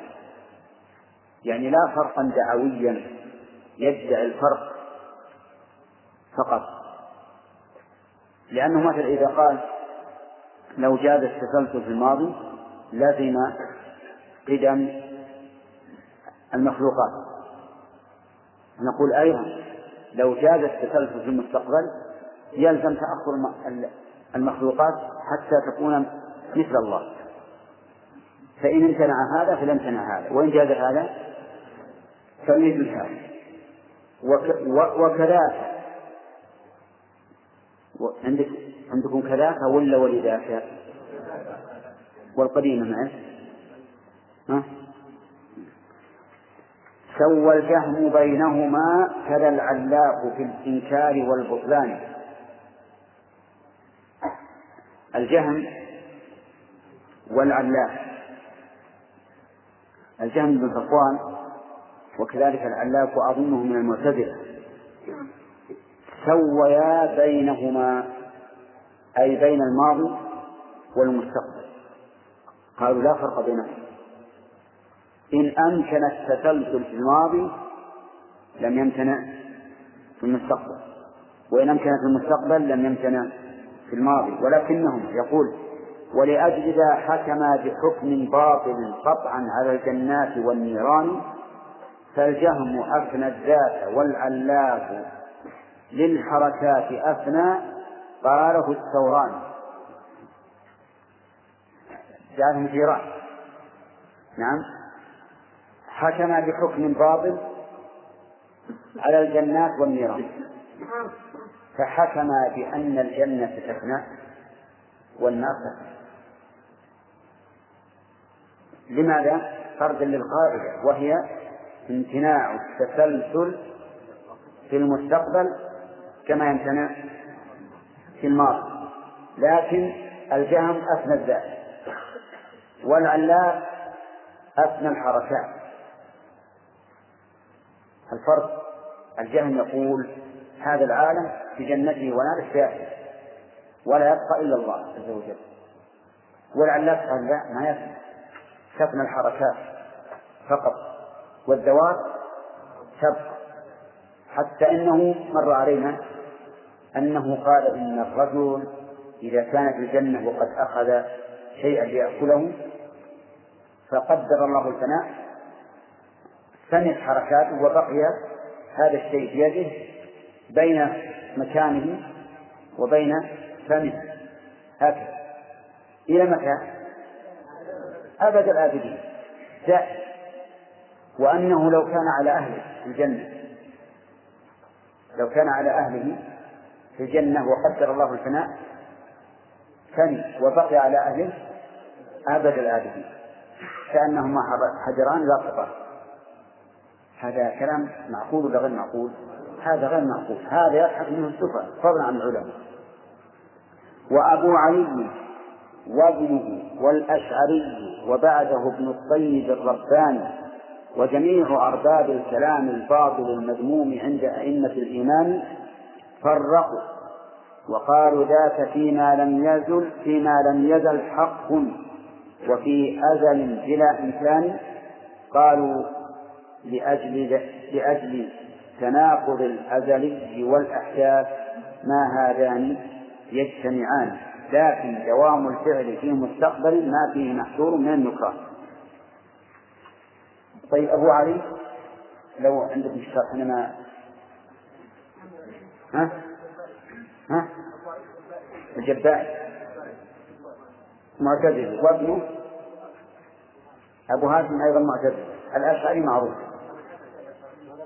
يعني لا فرقا دعويا يدعي الفرق فقط. لأنه مثلا إذا قال لو جاز التسلسل في الماضي لزم قدم المخلوقات. نقول أيضا لو جاز التسلسل في المستقبل يلزم تأخر المخلوقات حتى تكون مثل الله. فإن امتنع هذا فلا امتنع هذا. وإن جاز هذا فمثل هذا وكذاك. عندك عندكم كذاك ولا ولذاك والقديمة معه ها؟ سوى الجهم بينهما كذا العلاق في الإنكار والبطلان. الجهم والعلاق الجهم بن صفوان وكذلك العلاق وأظنه من المعتزلة. سويا بينهما أي بين الماضي والمستقبل. قالوا لا فرق بينهما. إن أمكن التسلسل في الماضي لم يمتنع في المستقبل. وإن أمكن في المستقبل لم يمتنع في الماضي ولكنهم يقول ولأجل ذا حكم بحكم باطل قطعا على الجنات والنيران فالجهم أفنى الذات والعلاف للحركات أفنى قاله الثوران. جعلهم جيران نعم. حكم بحكم باطل على الجنات والنيران. فحكم بأن الجنة تفنى والنار تفنى. لماذا؟ فردا للقاعدة وهي امتناع التسلسل في المستقبل كما يمتنع في الماضي. لكن الجهم أثنى الذات والعلاق أثنى الحركات. الفرق الجهم يقول هذا العالم في جنته ونار الشاهد ولا يبقى إلا الله عز وجل. والعلاق قال لا ما يفنى تفنى الحركات فقط والذوات تبقى. حتى إنه مر علينا أنه قال إن الرجل إذا كان في الجنة وقد أخذ شيئا ليأكله فقدر الله الفناء. فنت حركاته وبقي هذا الشيء في يده بين مكانه وبين فمه. هكذا. إلى متى؟ أبد الآبدين. دائم وأنه لو كان على أهله في الجنة. لو كان على أهله في الجنة وقدر الله الفناء فني وبقي على أهله أبد الآبدين. كأنهما حجران لا قطع. هذا كلام معقول ولا غير معقول؟ هذا غير معقول. هذا يضحك منه السفر فضلا عن العلماء. وأبو علي وابنه والأشعري وبعده ابن الطيب الرباني وجميع أرباب الكلام الباطل المذموم عند أئمة الإيمان فرقوا وقالوا ذاك فيما لم يزل فيما لم يزل حق. وفي أزل بلا إمكان قالوا لأجل لأجل تناقض الأزلي والأحداث ما هذان يجتمعان لكن دوام الفعل في مستقبل ما فيه محصور من النكران طيب أبو علي لو عندكم شرح أنا ما ها؟ ها؟ الجبائي معتزلي وابنه؟ أبو هاشم أيضا معتزلي الأشعري معروف.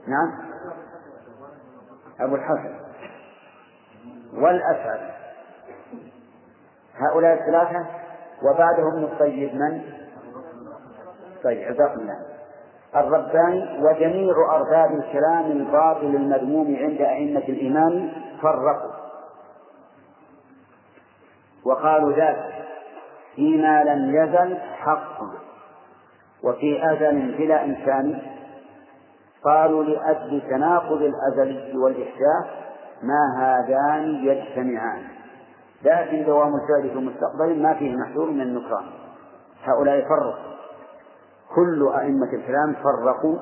نعم؟ أبو الحسن. والأشعري هؤلاء الثلاثة وبعدهم ابن الطيب من؟ طيب جزاكم الله. الرباني وجميع أرباب الكلام الباطل المذموم عند أئمة الإيمان فرقوا. وقالوا ذلك فيما لم يزل حقا. وفي أزل بلا إمكان قالوا لأجل تناقض الأزلي والإحداث ما هذان يجتمعان. لكن دوام الفعل في المستقبل ما فيه محذور من النكران. هؤلاء فرقوا. كل أئمة الكلام فرقوا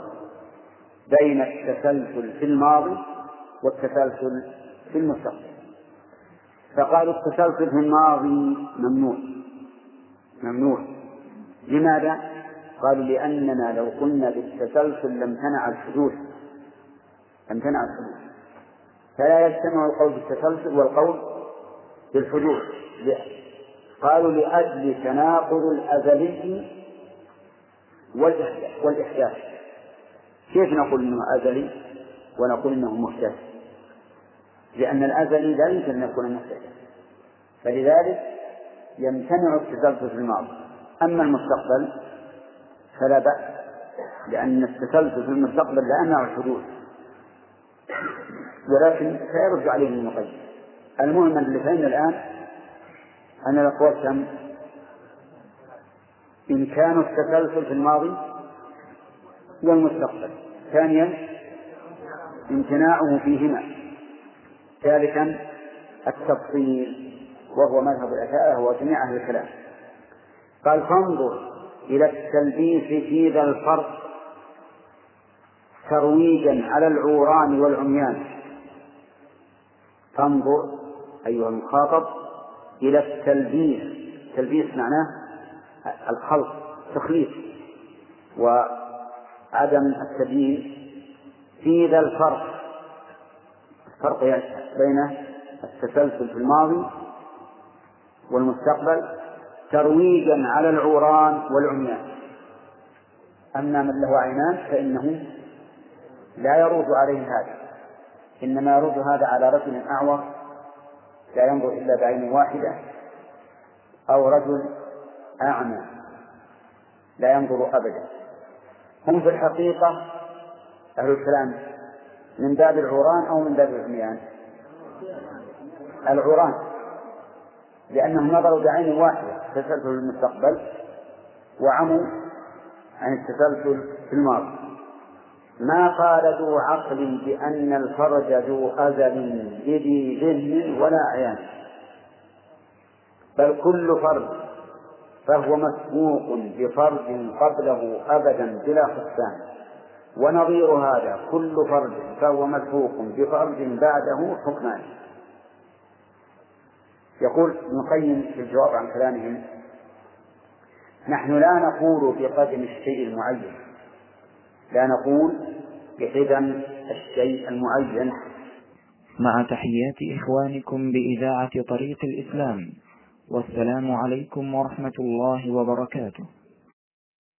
بين التسلسل في الماضي والتسلسل في المستقبل. فقالوا التسلسل في الماضي ممنوع. ممنوع. لماذا؟ قالوا لأننا لو قلنا بالتسلسل لامتنع الحدوث. امتنع الحدوث. فلا يجتمع القول بالتسلسل والقول بالحدوث. قالوا لأجل تناقض الأزلي والإحداث. كيف نقول إنه أزلي ونقول إنه محدث؟ لأن الأزلي لا يمكن أن يكون محدثا فلذلك يمتنع التسلسل في الماضي. أما المستقبل فلا بأس لأن التسلسل في المستقبل لا يمنع الحدوث. ولكن سيرد عليه المقيد. المهم اللي فهمنا الآن أن الأقوال كم؟ إمكان التسلسل في الماضي والمستقبل. ثانيا امتناعه فيهما. ثالثا التفصيل وهو مذهب الأشاعرة وجميع أهل الكلام. قال فانظر إلى التلبيس في ذا الفرق ترويجا على العوران والعميان. فانظر أيها المخاطب إلى التلبيس. التلبيس معناه الخلط تخليط وعدم التبيين في ذا الفرق الفرق بين التسلسل في الماضي والمستقبل ترويجا على العوران والعميان. أما من له عينان فإنه لا يرد عليه هذا. إنما يرد هذا على رجل أعور لا ينظر إلا بعين واحدة أو رجل أعمى لا ينظر أبدا. هم في الحقيقة أهل الكلام من باب العوران أو من باب العميان؟ العوران. لأنهم نظروا بعين واحدة تسلسل المستقبل وعموا عن التسلسل في الماضي. ما قال ذو عقل بأن الفرج ذو أزل بذي ذهن ولا عيان. بل كل فرد فهو مسبوق بفرد قبله أبدا بلا خسان ونظير هذا كل فرد فهو مسبوق بفرد بعده حكمان. يقول ابن القيم في الجواب عن كلامهم نحن لا نقول بقدم الشيء المعين لا نقول بقدم الشيء المعين. مع تحيات إخوانكم بإذاعة طريق الإسلام والسلام عليكم ورحمة الله وبركاته.